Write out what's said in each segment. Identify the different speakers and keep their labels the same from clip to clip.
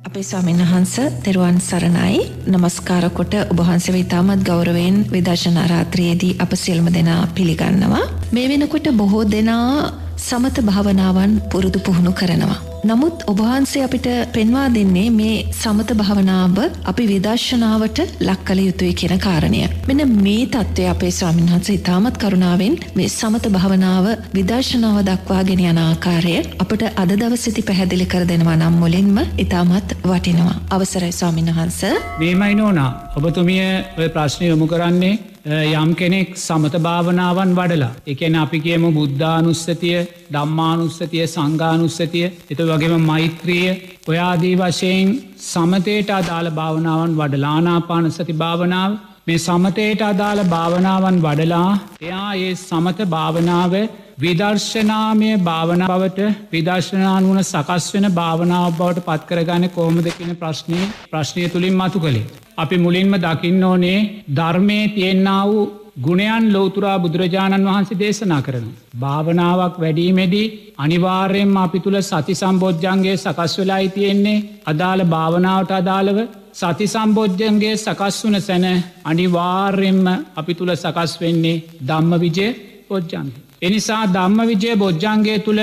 Speaker 1: අපේ ස්වාමීන් වහන්ස තෙරුවන් සරණයි නමස්කාරකොට ඔබහන්සේ ඉතාමත් ගෞරවයෙන් විදර්ශනා රාත්‍රයේදී අප සියල්ම දෙනා පිළිගන්නවා. මේ වෙනකොට බොහෝ දෙනා සමත භාවනාවන් පුරුදු පුහුණු කරනවා. නමුත් ඔබහන්සේ අපිට පෙන්වා දෙන්නේ මේ සමත භාවනාව අපි විදර්ශනාවට ලක් කළ යුතුයි කියන කාරණය. මෙන මේ තත්ත්වය අපේ ස්වාමින්හන්ස ඉතාමත් කරුණාවෙන් මේ සමත භාවනාව විදර්ශනාව දක්වා ගෙන යන ආකාරය අපට අද දවසිති පැහැදිලි කර දෙනවා නම් මුලින්ම ඉතාමත් වටිනවා. අවසරයි ස්වාමින් වහන්ස.
Speaker 2: මේමයි නෝනා ඔබතුමිය ඔය ප්‍රශ්නය යොමු කරන්නේ යම් කෙනෙක් සමත භාවනාවන් වඩලා එකන අපි කියම බුද්ධානුස්සතිය දම්මානුස්සතිය සංගානුස්සතිය එත වගේම මෛත්‍රිය ඔයාදී වශයෙන් සමතයට අදාළ භාවනාවන් වඩලානාපාන සති භාවනාව මේ සමතයට අදාළ භාවනාවන් වඩලා එයා ඒ සමත භාවනාව විදර්ශනාමය භාවන බවට විදර්ශනානුවන සකස් වෙන භාවනාව බවට පත්කරගන්න කෝමද කියන ප්‍රශ්නය ප්‍රශ්නය තුළින් මතු කළේ. අපි මුලින්ම දකින්න ඕනේ ධර්මය තියෙන්න්නා වූ ගුණයන් ලෝතුරා බුදුරජාණන් වහන්සේ දේශනා කරන. භාවනාවක් වැඩීමෙදී අනිවාර්යෙන්ම අපි තුළ සති සම්බෝජ්ජන්ගේ සකස් වෙලායි තියෙන්නේ අදාළ භාවනාවට අදාළව සති සම්බෝජ්ජන්ගේ සකස් වන සැන අනිවාර්යෙන්ම අපි තුළ සකස් වෙන්නේ ධම්ම විජය පොජ්ජන්ගේ. එනිසා ධම්ම විජය බොජ්ජන්ගේ තුළ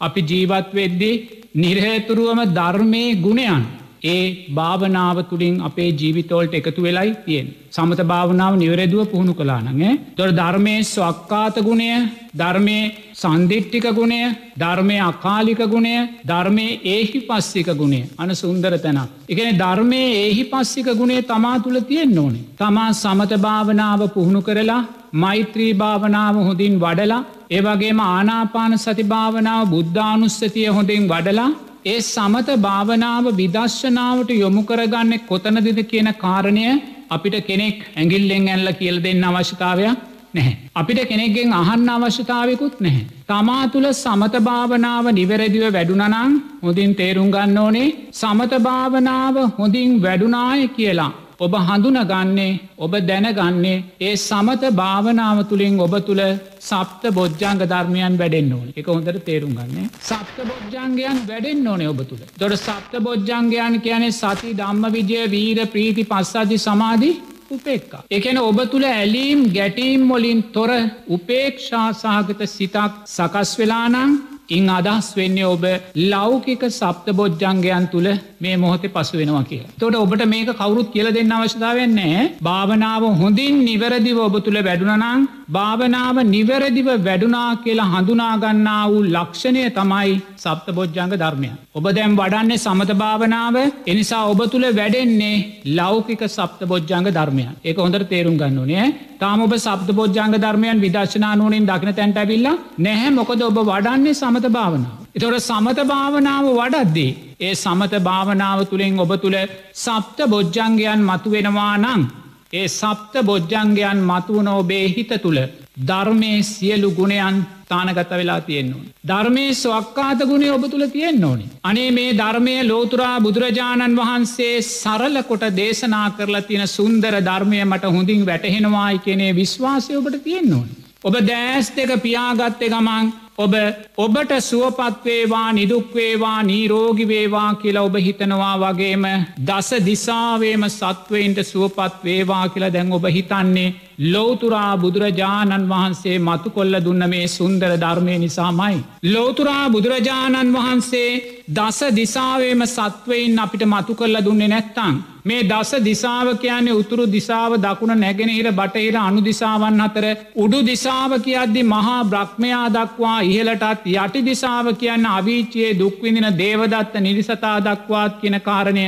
Speaker 2: අපි ජීවත් වෙද්දි නිර්හේතුරුවම ධර්මය ගුණයන් ඒ භාවනාව තුළින් අපේ ජීවිතෝල්ට එකතු වෙලයි තියෙන්. සමත භාවනාව නිවරෙදුව පුහුණු කලානගේ. තොර ධර්මය ස්වක්කාත ගුණය ධර්මය සන්දිිට්ටික ගුණය ධර්මය අකාලික ගුණය ධර්මය ඒහි පස්සික ගුණේ අන සුන්දර තැනක්. එකන ධර්මය ඒහි පස්සික ගුණේ තමා තුළ තියෙන් ඕනේ. තමා සමත භාවනාව පුහුණු කරලා මෛත්‍රී භාවනාව හොඳින් වඩලා ඒවගේම ආනාපාන සති භාවනාව බුද්ධානුස්සතිය හොඳින් වඩලා ඒ සමත භාවනාව විදශ්ශනාවට යොමු කරගන්න කොතනදිද කියන කාරණය අපිට කෙනෙක් ඇගිල්ලෙන් ඇල්ල කියල් දෙන්න අවශ්‍යතාවයක් නැහැ. අපිට කෙනෙක්ගෙන් අහන්න අවශ්‍යතාවකුත් නැහැ. තමා තුළ සමත භාවනාව නිවැරදිව වැඩුනනං හොඳින් තේරුම් ගන්න ඕනේ සමත භාවනාව හොඳින් වැඩුනාය කියලා ඔබ හඳුනගන්නේ ඔබ දැනගන්නේ ඒ සමත භාවනාව තුළින් ඔබ තුළ සප්ත බොජ්ජංග ධර්මයන් වැඩෙන් ඕන. එක හොඳට තේරුම් ගන්නේ. සප්ත බොජ්ජංගයන් වැඩෙන් ඕනේ ඔබ තුළ. තොට සප්ත බොජ්ජංගයන් කියනේ සති ධම්ම විජය වීර ප්‍රීති පස්සාධි සමාධී උපේක්කා. එකන ඔබ තුළ ඇලීම් ගැටීම් මොලින් තොර උපේක්ෂා සහගත සිතක් සකස් වෙලානං ඉං අදහස් වෙන්නේ ඔබ ලෞකික සප්ත බොජ්ජංගයන් තුළ මේ මොහොතේ පසු වෙනවා කිය. තොට ඔබට මේක කවුරුත් කියල දෙන්න අවශ්‍යතාවන්නේ භාවනාව හොඳින් නිවැරදිව ඔබ තුළ වැඩුනනං භාවනාව නිවැරදිව වැඩුනා කියලා හඳුනාගන්නා වූ ලක්ෂණය තමයි සප්ත බොජ්ජංග ධර්මය. ඔබ දැම් වඩන්නේ සමත භාවනාව එනිසා ඔබ තුළ වැඩෙන්නේ ලෞකික සප්ත බොජ්ජංග ධර්මය ඒක හොඳට තේරුම් ගන්නුනේ තාම ඔබ සප්ත බොජ්ජංග ධර්මයන් විදර්ශනානුවනින් දකින තැන්ට ඇවිල්ල නැහැ මොකද ඔබ වඩන්නේ සමත භාවනාව. එතොට සමත භාවනාව වඩද්දී. ඒ සමත භාවනාව තුළින් ඔබ තුළ සප්ත බොජ්ජංගයන් මතුවෙනවා නං. ඒ සප්ත බොජ්ජංගයන් මතුවන ඔබේ හිත තුළ ධර්මය සියලු ගුණයන් තානගත වෙලා තියෙන්නවා. ධර්මය ස්වක්කාත ගුණේ ඔබ තුළ තියෙන්න්න ඕනි. අනේ මේ ධර්මය ලෝතුරා බුදුරජාණන් වහන්සේ සරල කොට දේශනා කරලා තියෙන සුන්දර ධර්මය මට හොඳින් වැටහෙනවායි කෙනේ විශ්වාසය ඔබට තියෙන්න්න ඕනි. ඔබ දෑස් දෙක පියාගත්තය ගමන් ඔබ ඔබට සුවපත්වේවා නිදුක්වේවා නීරෝගිවේවා කියලා ඔබ හිතනවා වගේම දස දිසාවේම සත්වයින්ට සුවපත්වේවා කියලා දැන් ඔබ හිතන්නේ. ලෝතුරා බුදුරජාණන් වහන්සේ මතු කොල්ල දුන්න මේ සුන්දර ධර්මය නිසාමයි. ලෝතුරා බුදුරජාණන් වහන්සේ දස දිසාවේම සත්වයින් අපිට මතු කරල දුන්නේ නැත්තං. මේ දස දිසාව කියන්නේ උතුරු දිසාව දකුණ නැගෙනහිර බටහිර අනු දිසාවන් අතර උඩු දිසාව කියද්දි මහා බ්‍රහ්මයා දක්වා ඉහලටත් යටි දිසාව කියන්න අවිචයේ දුක්විඳින දේවදත්ත නිරිසතා දක්වාත් කියන කාරණය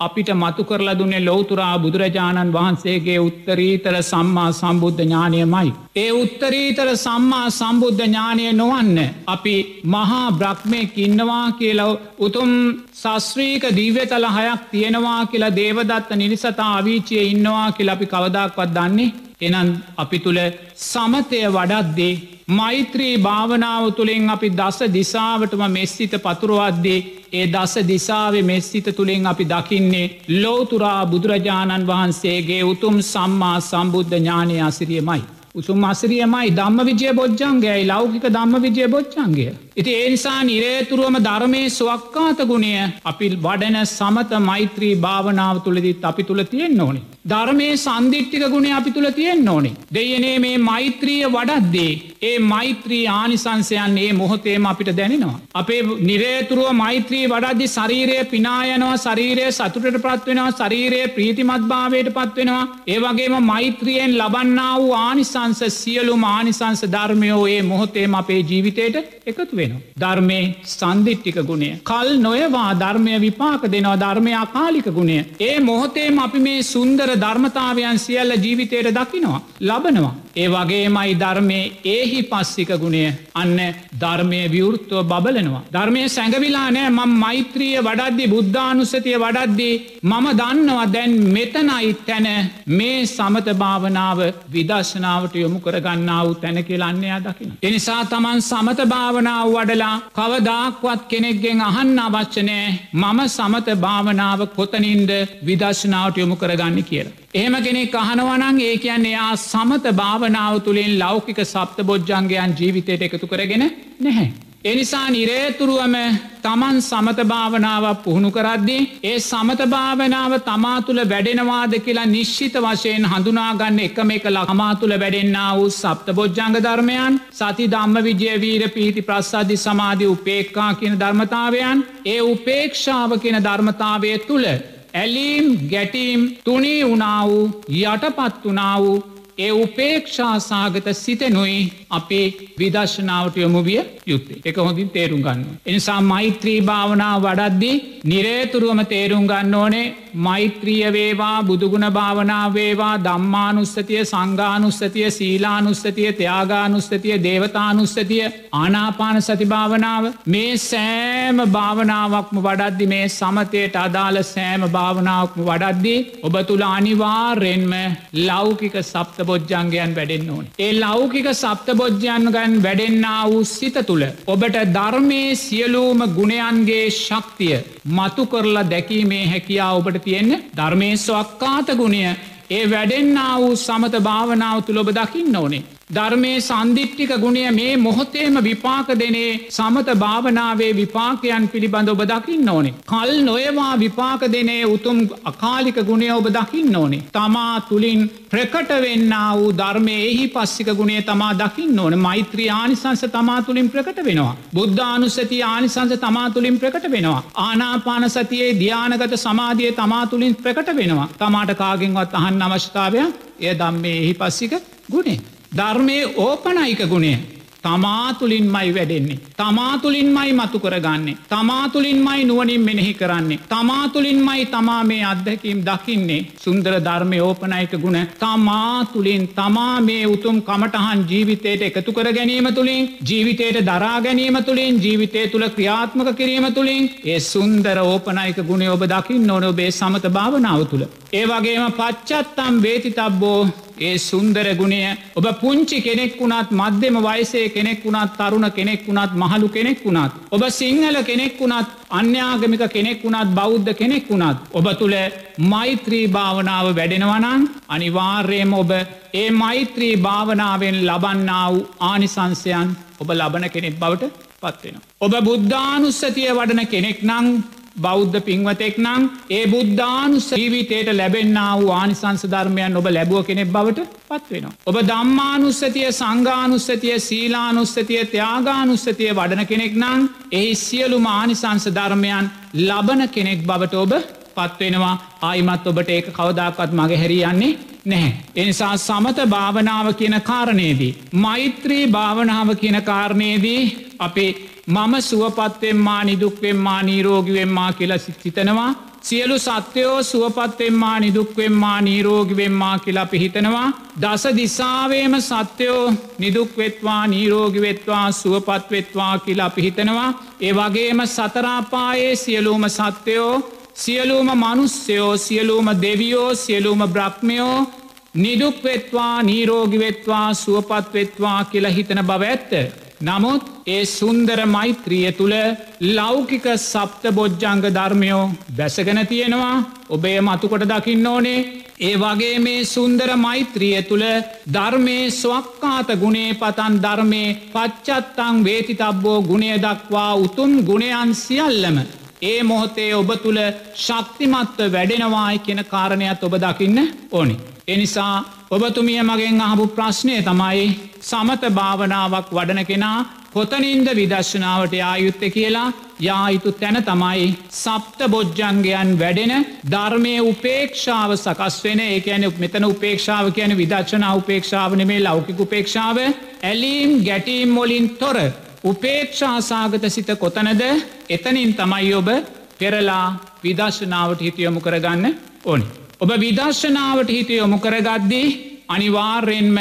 Speaker 2: අපිට මතු කරලා දුන්නේ ලෝතුරා බුදුරජාණන් වහන්සේගේ උත්තරීතර සම්මා සම්බුද්ධ ඥානයමයි. ඒ උත්තරීතර සම්මා සම්බුද්ධ ඥානය නොවන්න. අපි මහා බ්‍රහ්මයක් ඉන්නවා කියලව උතුම් සස්්‍රීක දීවතල හයක් තියෙනවා කියලා දේවදත්ත නිරිසතා අවිචිය ඉන්නවා කියල අපි කවදක්වත් දන්නේ. එනන් අපි තුළ සමතය වඩත්දේ මෛත්‍රී භාවනාව තුළින් අපි දස දිසාවටම මෙස්සිත පතුරුවද්දේ ඒ දස දිසාවේ මෙස්සිත තුළින් අපි දකින්නේ ලෝතුරා බුදුරජාණන් වහන්සේගේ උතුම් සම්මා සම්බුද්ධ ඥානය අසිරියමයි. උසුම් අසිරියමයි ධම්ම විජය බොජ්ජන්ගේ ලෞකික ධම්ම විජය බොච්චන්ගේ. ඉති ඒනිසා නිරේතුරුවම ධර්මය ස්වක්කාත ගුණය අපි වඩන සමත මෛත්‍රී භාවනාව තුළදිත් අපි තුළ තියෙන් ඕනි. ධර්මය සන්දිිට්ටික ගුණේ අපි තුළ තියෙන් ඕනි. දෙයනේ මේ මෛත්‍රිය වඩත්දේ. ඒ මෛත්‍රී ආනිසංසයන් ඒ මොහොතේම අපිට දැනෙනවා. අපේ නිරේතුරුව මෛත්‍රී වඩද්දි ශරීරය පිනායනවා ශරීරය සතුටට පත්වෙනවා ශරීරය ප්‍රීතිමත් භාවයට පත්වෙනවා. ඒවගේම මෛත්‍රියෙන් ලබන්නා වූ ආනිසංස සියලුම ආනිසංස ධර්මයෝ ඒ මොහොතේම අපේ ජීවිතයට එකතු වෙන. ධර්මය සන්දිිට්ටික ගුණේ. කල් නොයවා ධර්මය විපාක දෙනවා ධර්මය අකාලික ගුණේ. ඒ මොහොතේම අපි මේ සුන්දර ධර්මතාවයන් සියල්ල ජීවිතයට දකිනවා. ලබනවා. ඒ වගේමයි ධර්මය ඒහි පස්සික ගුණය අන්න ධර්මය විවෘත්තුව බබලනවා. ධර්මය සැඟවිලා නෑ මං මෛත්‍රිය වඩද්දි බුද්ධානුස්සතිය වඩද්දී මම දන්නවා දැන් මෙතනයි තැන මේ සමත භාවනාව විදශනාවට යොමු කරගන්නාව තැන කියලන්නේයා දකින. එනිසා තමන් සමත භාවනාව වඩලා කවදාක්වත් කෙනෙක්ගෙන් අහන්න අවච්චනෑ මම සමත භාවනාව කොතනින්ද විදශනාවට යොමු කරගන්න කියලා. එහෙම කෙනෙක් අහනවනං ඒ කියන්නේ යා සමත භාවනාව තුළින් ලෞකික සප්ත බොජ්ජන්ගයන් ජීවිතයට එකතු කරගෙන නැහැ. එනිසා නිරේතුරුවම තමන් සමත භාවනාවක් පුහුණු කරද්දී ඒ සමත භාවනාව තමා තුළ වැඩෙනවාද කියලා නිශ්චිත වශයෙන් හඳුනාගන්න එකම එක ලහමා තුළ වැඩෙන්න්න වූ සප්ත බොජ්ජංග ධර්මයන් සති ධම්ම විජය වීර පීති ප්‍රස්සාධි සමාධි උපේක්කා කියන ධර්මතාවයන් ඒ උපේක්ෂාව කියන ධර්මතාවය තුළ ඇලීම් ගැටීම් තුනී වුණා වූ යටපත් වනා වූ ඒ උපේක්ෂා සාගත සිතෙනුයි අපේ විදර්ශනාවට යොමුවිය යුත්තේ එක හොඳින් තේරුම් ගන්න. එනිසා මෛත්‍රී භාවනාව වඩද්දී නිරේතුරුවම තේරුම් ගන්න ඕනේ මෛත්‍රිය වේවා බුදුගුණ භාවනාවේවා දම්මානුස්සතිය සංගානුස්සතිය සීලානුස්සතිය ත්‍යයාගානුස්සතිය දේවතානුස්සතිය ආනාපාන සති භාවනාව මේ සෑම භාවනාවක්ම වඩද්දි මේ සමතයට අදාළ සෑම භාවනාවක්ම වඩද්දී ඔබ තුළ අනිවාර්යෙන්ම ලෞකික සප්ත බොජ්ජන්ගයන් වැඩෙන්න්න ඕන. ඒ ලෞකික සප්ත බොජ්ජයන්ගන් වැඩෙන්න්න වූ සිත තුළ. ඔබට ධර්මය සියලූම ගුණයන්ගේ ශක්තිය මතු කරලා දැකීමේ හැකියා ඔබට තියෙන්න ධර්මය ස්වක්කාත ගුණය ඒ වැඩෙන්න්න වූ සමත භාවනාව තුළ ඔබ දකින්න ඕනේ. ධර්මය සන්දිිට්ටික ගුණය මේ මොහොතේම විපාක දෙනේ සමත භාවනාවේ විපාකයන් පිළිබඳ ඔබ දකින්න ඕනේ. කල් නොයවා විපාක දෙනේ උතුම් අකාලික ගුණය ඔබ දකින්න ඕනේ. තමා තුළින් ප්‍රකට වෙන්න වූ ධර්මය එහි පස්සික ගුණේ තමා දකින්න ඕන මෛත්‍රී ආනිසංස තමා තුළින් ප්‍රකට වෙනවා. බුද්ධානුස්සති ආනිසංස තමා තුළින් ප්‍රකට වෙනවා. ආනාපාන සතියේ ධ්‍යානගත සමාධිය තමා තුළින් ප්‍රකට වෙනවා. තමාට කාගෙන්වත් අහන් අවශ්‍යතාවය එය දම්මේ එහි පස්සික ගුණේ. ධර්මය ඕපනයික ගුණේ තමා තුළින්මයි වැඩෙන්නේ. තමා තුළින්මයි මතු කරගන්නේ. තමා තුළින්මයි නුවනින් මෙනෙහි කරන්නේ. තමා තුළින්මයි තමා මේ අත්දැකීම් දකින්නේ සුන්දර ධර්මය ඕපනයික ගුණ තමා තුළින් තමා මේ උතුම් කමටහන් ජීවිතයට එකතු කර ගැනීම තුළින් ජීවිතයට දරා ගැනීම තුළින් ජීවිතය තුළ ක්‍රියාත්මක කිරීම තුළින් ඒ සුන්දර ඕපනයික ගුණ ඔබ දකිින් නොන ඔබේ සමත භාවනාව තුළ. ඒවගේම පච්චත්තම් වේති තබ්බෝ ඒ සුන්දර ගුණය ඔබ පුංචි කෙනෙක් වුණත් මධ්‍යම වයිසේ කෙනෙක් වුණත් තරුණ කෙනෙක් වුණත් මහලු කෙනෙක් වුණත්. ඔබ සිංහල කෙනෙක් වුණත් අන්‍යාගමික කෙනෙක් වුණත් බෞද්ධ කෙනෙක් වුණත්. ඔබ තුළ මෛත්‍රී භාවනාව වැඩෙනවනන් අනිවාර්යම ඔබ ඒ මෛත්‍රී භාවනාවෙන් ලබන්නා වූ ආනිසංසයන් ඔබ ලබන කෙනෙක් බවට පත්වෙන. ඔබ බුද්ධානුස්සතිය වඩන කෙනෙක් නං බෞද්ධ පින්වතෙක් නං ඒ බුද්ධානුස්ස ජීවිතයට ලැබෙන්න්න වූ ආනිසංස ධර්මයන් ඔබ ලැබුව කෙනෙක් බවට පත්වෙනවා. ඔබ දම්මානුස්සතිය සංගානුස්සතිය සීලානුස්සතිය ත්‍යයාගානුස්සතිය වඩන කෙනෙක් නං එහි සියලු මානිසංස ධර්මයන් ලබන කෙනෙක් බවට ඔබ පත්වෙනවා ආයිමත් ඔබට ඒක කවදාකත් මගේ හැරියන්නේ නැහැ. එනිසා සමත භාවනාව කියන කාරණයේදී. මෛත්‍රී භාවනාව කියන කාරණයේදී අපේ මම සුවපත්වෙන් මා නිදුක්වෙන් මා නීරෝගිවෙන් මා කියලා සිතනවා. සියලු සත්‍යයෝ සුවපත්වෙන් මා නිදුක්වෙන් මා නීරෝගිවෙන් මා කියලා පිහිතනවා. දස දිසාවේම සත්‍යයෝ නිදුක්වෙත්වා නීරෝගිවෙත්වා සුවපත්වෙත්වා කියලා පිහිතනවා. ඒ වගේම සතරාපායේ සියලූම සත්‍යයෝ සියලූම මනුස්්‍යයෝ සියලූම දෙවියෝ සියලූම බ්‍රහ්මයෝ නිදුක්වෙත්වා නීරෝගිවෙත්වා සුවපත්වෙත්වා කියලා හිතන බව ඇත්ත. නමුත් ඒ සුන්දර මෛත්‍රිය තුළ ලෞකික සප්ත බොජ්ජංග ධර්මයෝ බැසගෙන තියෙනවා ඔබේ මතුකොට දකින්න ඕනේ ඒ වගේ මේ සුන්දර මෛත්‍රිය තුළ ධර්මය ස්වක්කාත ගුණේ පතන් ධර්මය පච්චත්තං වේතිතබ්බෝ ගුණය දක්වා උතුම් ගුණයන් සියල්ලම ඒ මොහොතේ ඔබ තුළ ශක්තිමත්ව වැඩෙනවායි කියෙන කාරණයක් ඔබ දකින්න ඕනි. එනිසා ඔබතුමිය මගෙන් අහපු ප්‍රශ්නය තමයි සමත භාවනාවක් වඩන කෙනා කොතනින්ද විදශ්නාවට යායුත්ත කියලා? යායුතු තැන තමයි සප්ත බොජ්ජන්ගයන් වැඩෙන ධර්මය උපේක්ෂාව සකස් වෙන. ඒකැන මෙතන උපේක්ෂාව කියන විදර්ශනා උපේක්ෂාව නෙමේ ලෞකික උපේක්ෂාව. ඇලීම් ගැටීම් මොලින් තොර උපේක්ෂාසාගත සිත කොතනද? එතනින් තමයි ඔබ පෙරලා විදර්ශනාවට හිතියොමු කරගන්න ඕනි. ඔබ විදර්ශනාවට හිතියොමු කරගද්දී අනිවාර්යෙන්ම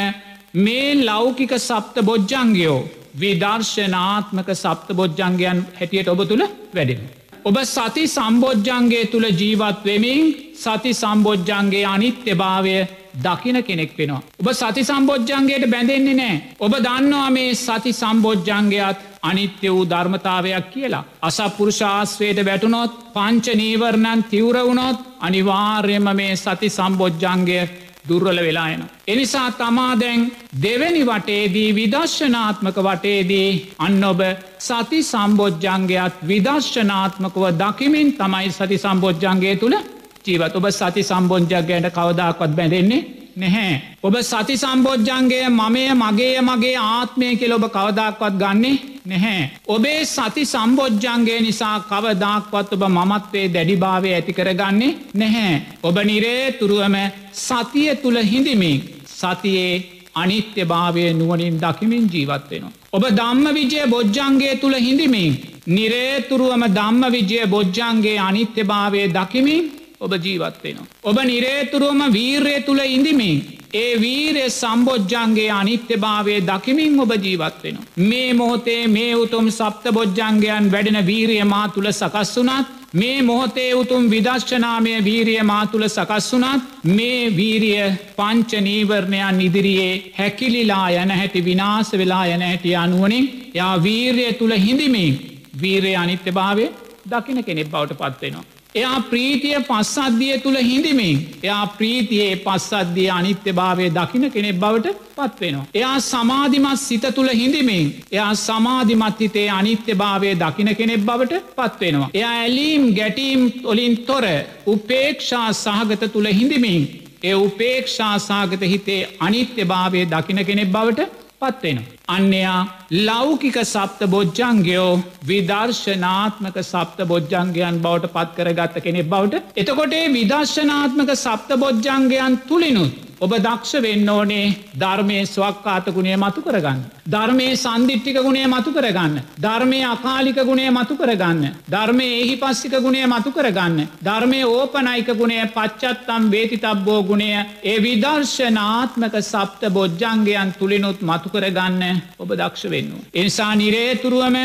Speaker 2: මේ ලෞකික සප්ත බොජ්ජංගයෝ විදර්ශනාත්මක සප්ත බොජ්ජංගයන් හැටියට ඔබ තුළ වැඩෙන. ඔබ සති සම්බෝජ්ජන්ගේ තුළ ජීවත් වෙමින් සති සම්බෝජ්ජන්ගේ අනිත්‍ය භාවය දකින කෙනෙක් වෙනවා. ඔබ සති සම්බෝජ්ජන්ගේට බැඳෙන්නේ නෑ. ඔබ දන්නවා මේ සති සම්බෝජ්ජන්ගේත් අනිත්‍ය වූ ධර්මතාවයක් කියලා. අසපුරුෂාස්වයට වැටුනොත් පංච නීවරණන් තිවරවුණොත් අනිවාර්යම මේ සති සම්බෝජ්ජන්ගේ දුර්වල වෙලායන. එනිසා තමා දැන් දෙවැනි වටේදී විදර්ශනාත්මක වටේදී අන්න ඔබ සති සම්බෝජ්ජන්ගේත් විදර්ශනාත්මකව දකිමින් තමයි සති සම්බෝජ්ජන්ගේ තුළ ජීවත් ඔබ සති සම්බෝජ්ජක්ගයට කවදක්වත් බැඳෙන්නේ නැහැ. ඔබ සති සම්බෝජ්ජන්ගේ මමය මගේ මගේ ආත්මය කෙල ඔබ කවදක්වත් ගන්නේ නැහැ. ඔබේ සති සම්බෝජ්ජන්ගේ නිසා කවදක්වත් ඔබ මමත්වේ දැඩිභාවය ඇති කරගන්නේ නැහැ. ඔබ නිරේ තුරුවම සතිය තුළ හිඳමින් සතියේ අනිත්‍ය භාවය නුවනින් දකිමින් ජීවත්වෙනවා. ඔබ දම්ම විජය බොජ්ජන්ගේ තුළ හිඳමින් නිරේතුරුවම දම්ම විජය බොජ්ජන්ගේ අනිත්‍ය භාවය දකිමින් ඔබ ජීවත්වෙනවා. ඔබ නිරේතුරුවම වීර්ය තුළ ඉඳමින් ඒ වීරය සම්බෝජ්ජන්ගේ අනිත්‍ය භාවය දකිමින් ඔබ ජීවත්වෙන. මේ මොහොතේ මේ උතුම් සප්ත බොජ්ජන්ගයන් වැඩෙන වීරිය මා තුළ සකස් වුනත් මේ මොහොතේ උතුම් විදශ්චනාමය වීරිය මා තුළ සකස් වුනත් මේ වීරිය පංචනීවරණයන් ඉදිරියේ හැකිලිලා යන හැටි විනාස වෙලා යන හැටි අනුවනින් යා වීර්ය තුළ හිඳමින් වීරය අනිත්‍ය භාවය දකින කෙනෙක් බවට පත්වෙනවා. එයා ප්‍රීතිය පස්සද්ධිය තුළ හිඳමින් එයා ප්‍රීතියේ පස්සද්ධිය අනිත්‍ය භාවය දකින කෙනෙක් බවට පත්වෙනවා. එයා සමාධිමත් සිත තුළ හිඳමින් එයා සමාධිමත් හිතේ අනිත්‍ය භාවය දකින කෙනෙක් බවට පත්වෙනවා. එයා ඇලීම් ගැටීම් ඔලින් තොර උපේක්ෂා සහගත තුළ හිඳමින් ඒ උපේක්ෂාසාගත හිතේ අනිත්‍ය භාවය දකින කෙනෙක් බවට පත්වෙන. අන්නයා ලෞකික සප්ත බොජ්ජංගයෝ විදර්ශනාත්මක සප්ත බොජ්ජංගයන් බවට පත් කරගත්ත කෙනෙක් බවට එතකොටේ විදර්ශනාත්මක සප්ත බොජ්ජංගයන් තුළිනුත් ඔබ දක්ෂ වෙන්න ඕනේ ධර්මය ස්වක්කාත ගුණේ මතු කරගන්න. ධර්මය සන්දිිට්ටික ගුණේ මතු කරගන්න. ධර්මය අකාලික ගුණේ මතු කරගන්න. ධර්මය එහි පස්සික ගුණේ මතු කරගන්න. ධර්මය ඕපනයික ගුණේ පච්චත්තම් වේතිතබ්බෝ ගුණය ඒ විදර්ශනාත්මක සප්ත බොජ්ජංගයන් තුළිනුත් මතු කරගන්න ඔබ දක්ෂ වෙන්න. එනිසා නිරේතුරුවම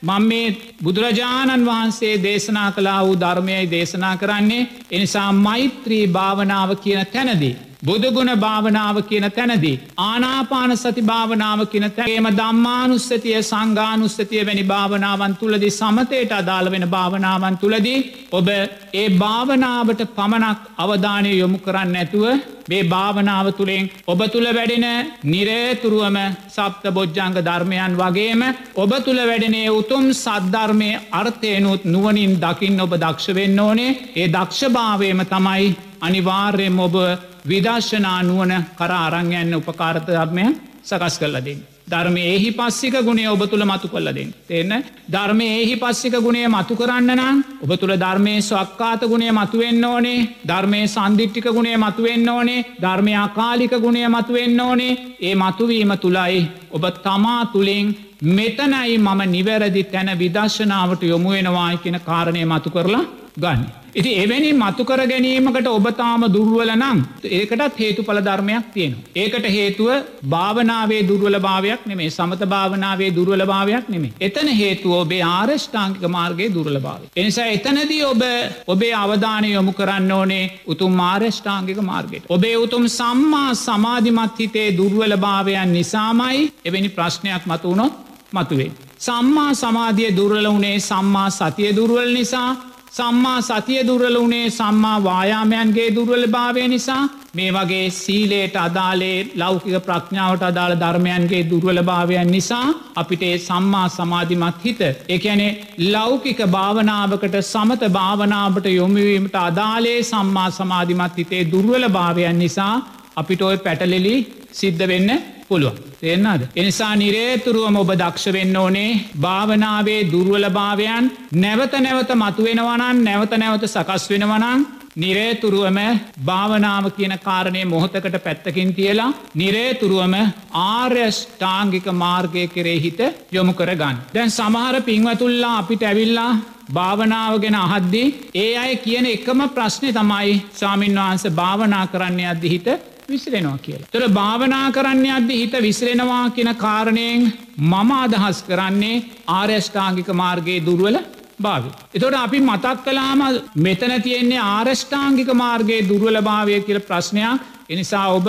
Speaker 2: මං මේ බුදුරජාණන් වහන්සේ දේශනා කලා වූ ධර්මයයි දේශනා කරන්නේ එනිසා මෛත්‍රී භාවනාව කියන තැනදී. බුදුගුණ භාවනාව කියන තැනදී. ආනාපාන සති භාවනාව කියන තැගේම දම්මානුස්සතිය සංගානුස්සතිය වැනි භාවනාවන් තුළදී සමතයට අදාළ වෙන භාවනාවන් තුළදී ඔබ ඒ භාවනාවට පමණක් අවධානය යොමු කරන්න ඇතුව මේ භාවනාව තුළින් ඔබ තුළ වැඩෙන නිරේතුරුවම සප්ත බොජ්ජංග ධර්මයන් වගේම ඔබ තුළ වැඩෙනේ උතුම් සද්ධර්මය අර්ථයනුත් නුවනින් දකිින් ඔබ දක්ෂවෙන්න ඕනේ ඒ දක්ෂභාවයම තමයි අනිවාර්යම ඔබ විදර්ශනා නුවන කර අරංයන්න උපකාරත ධර්මය සකස් කරලදින්. ධර්මය එහි පස්සික ගුණේ ඔබ තුළ මතු කොල්ලදින්. තිෙන්න ධර්මය එහි පස්සික ගුණේ මතු කරන්න නම් ඔබ තුළ ධර්මය ස්වක්කාත ගුණේ මතුවෙන්න ඕනේ ධර්මය සන්දිිට්ටික ගුණේ මතුවෙන්න ඕනේ ධර්මය අකාලික ගුණය මතුවෙන්න ඕනේ ඒ මතුවීම තුළයි ඔබ තමා තුළින් මෙතනයි මම නිවැරදි තැන විදර්ශනාවට යොමුුවෙනවායි කියෙන කාරණය මතු කරලා ගන්න. ඉති එවැනි මතුකර ගැනීමකට ඔබතාම දුර්වල නම් ඒකටත් හේතු පල ධර්මයක් තියෙනවා. ඒකට හේතුව භාවනාවේ දුර්වල භාවයක් නෙමේ සමත භාවනාවේ දුර්වල භාවයක් නෙමේ. එතන හේතුව ඔබේ ආරෂ්ඨාංකික මාර්ගගේ දුර්ල භාව. එනිසා එතනදී ඔබ ඔබේ අවධානය යොමු කරන්න ඕනේ උතුම් මාර්ෂ්ඨාංගික මාර්ගයට. ඔබේ උතුම් සම්මා සමාධිමත් හිතේ දුර්වල භාවයන් නිසාමයි එවැනි ප්‍රශ්නයක් මතුවනොත් මතුවේ. සම්මා සමාධිය දුර්වල වනේ සම්මා සතිය දුර්වල නිසා සම්මා සතිය දුර්වල වනේ සම්මා වායාමයන්ගේ දුර්වල භාවය නිසා. මේ වගේ සීලේට අදාලේ ලෞකික ප්‍රඥාවට අදාළ ධර්මයන්ගේ දුර්වල භාවයන් නිසා අපිට සම්මා සමාධිමත් හිත එකැනේ ලෞකික භාවනාවකට සමත භාවනාවට යොමුවීමට අදාලේ සම්මා සමාධිමත් හිතේ දුර්වල භාවයන් නිසා අපිට ඔය පැටලෙලි සිද්ධ වෙන්න පුළුවන්. තේෙන්න්නද. එනිසා නිරේතුරුවම ඔබ දක්ෂ වෙන්න ඕනේ භාවනාවේ දුර්වල භාවයන් නැවත නැවත මතුවෙනවනන් නැවත නැවත සකස් වෙනවනං නිරේතුරුවම භාවනාව කියන කාරණය මොහොතකට පැත්තකින් තියලා නිරේතුරුවම ආර්යෂ්ඨාංගික මාර්ගය කරේ හිත යොමු කරගන්න. දැන් සමහර පින්වතුල්ලා අපිට ඇවිල්ලා භාවනාව ගැන අහද්දී ඒ අය කියන එකම ප්‍රශ්නය තමයි සාමීන් වහන්ස භාවනා කරන්න අදදිහිත විසිරෙනවා කියලා. තොර භාවනා කරන්න අද හිත විසිරෙනවා කියන කාරණයෙන් මම අදහස් කරන්නේ ආර්යෂ්ඨාංගික මාර්ගයේ දුර්වල භාව. එතොට අපි මතක් කලාම මෙතන තියෙන්නේ ආරෂ්ඨාංගික මාර්ගයේ දුර්වල භාවය කියල ප්‍රශ්නයක් එනිසා ඔබ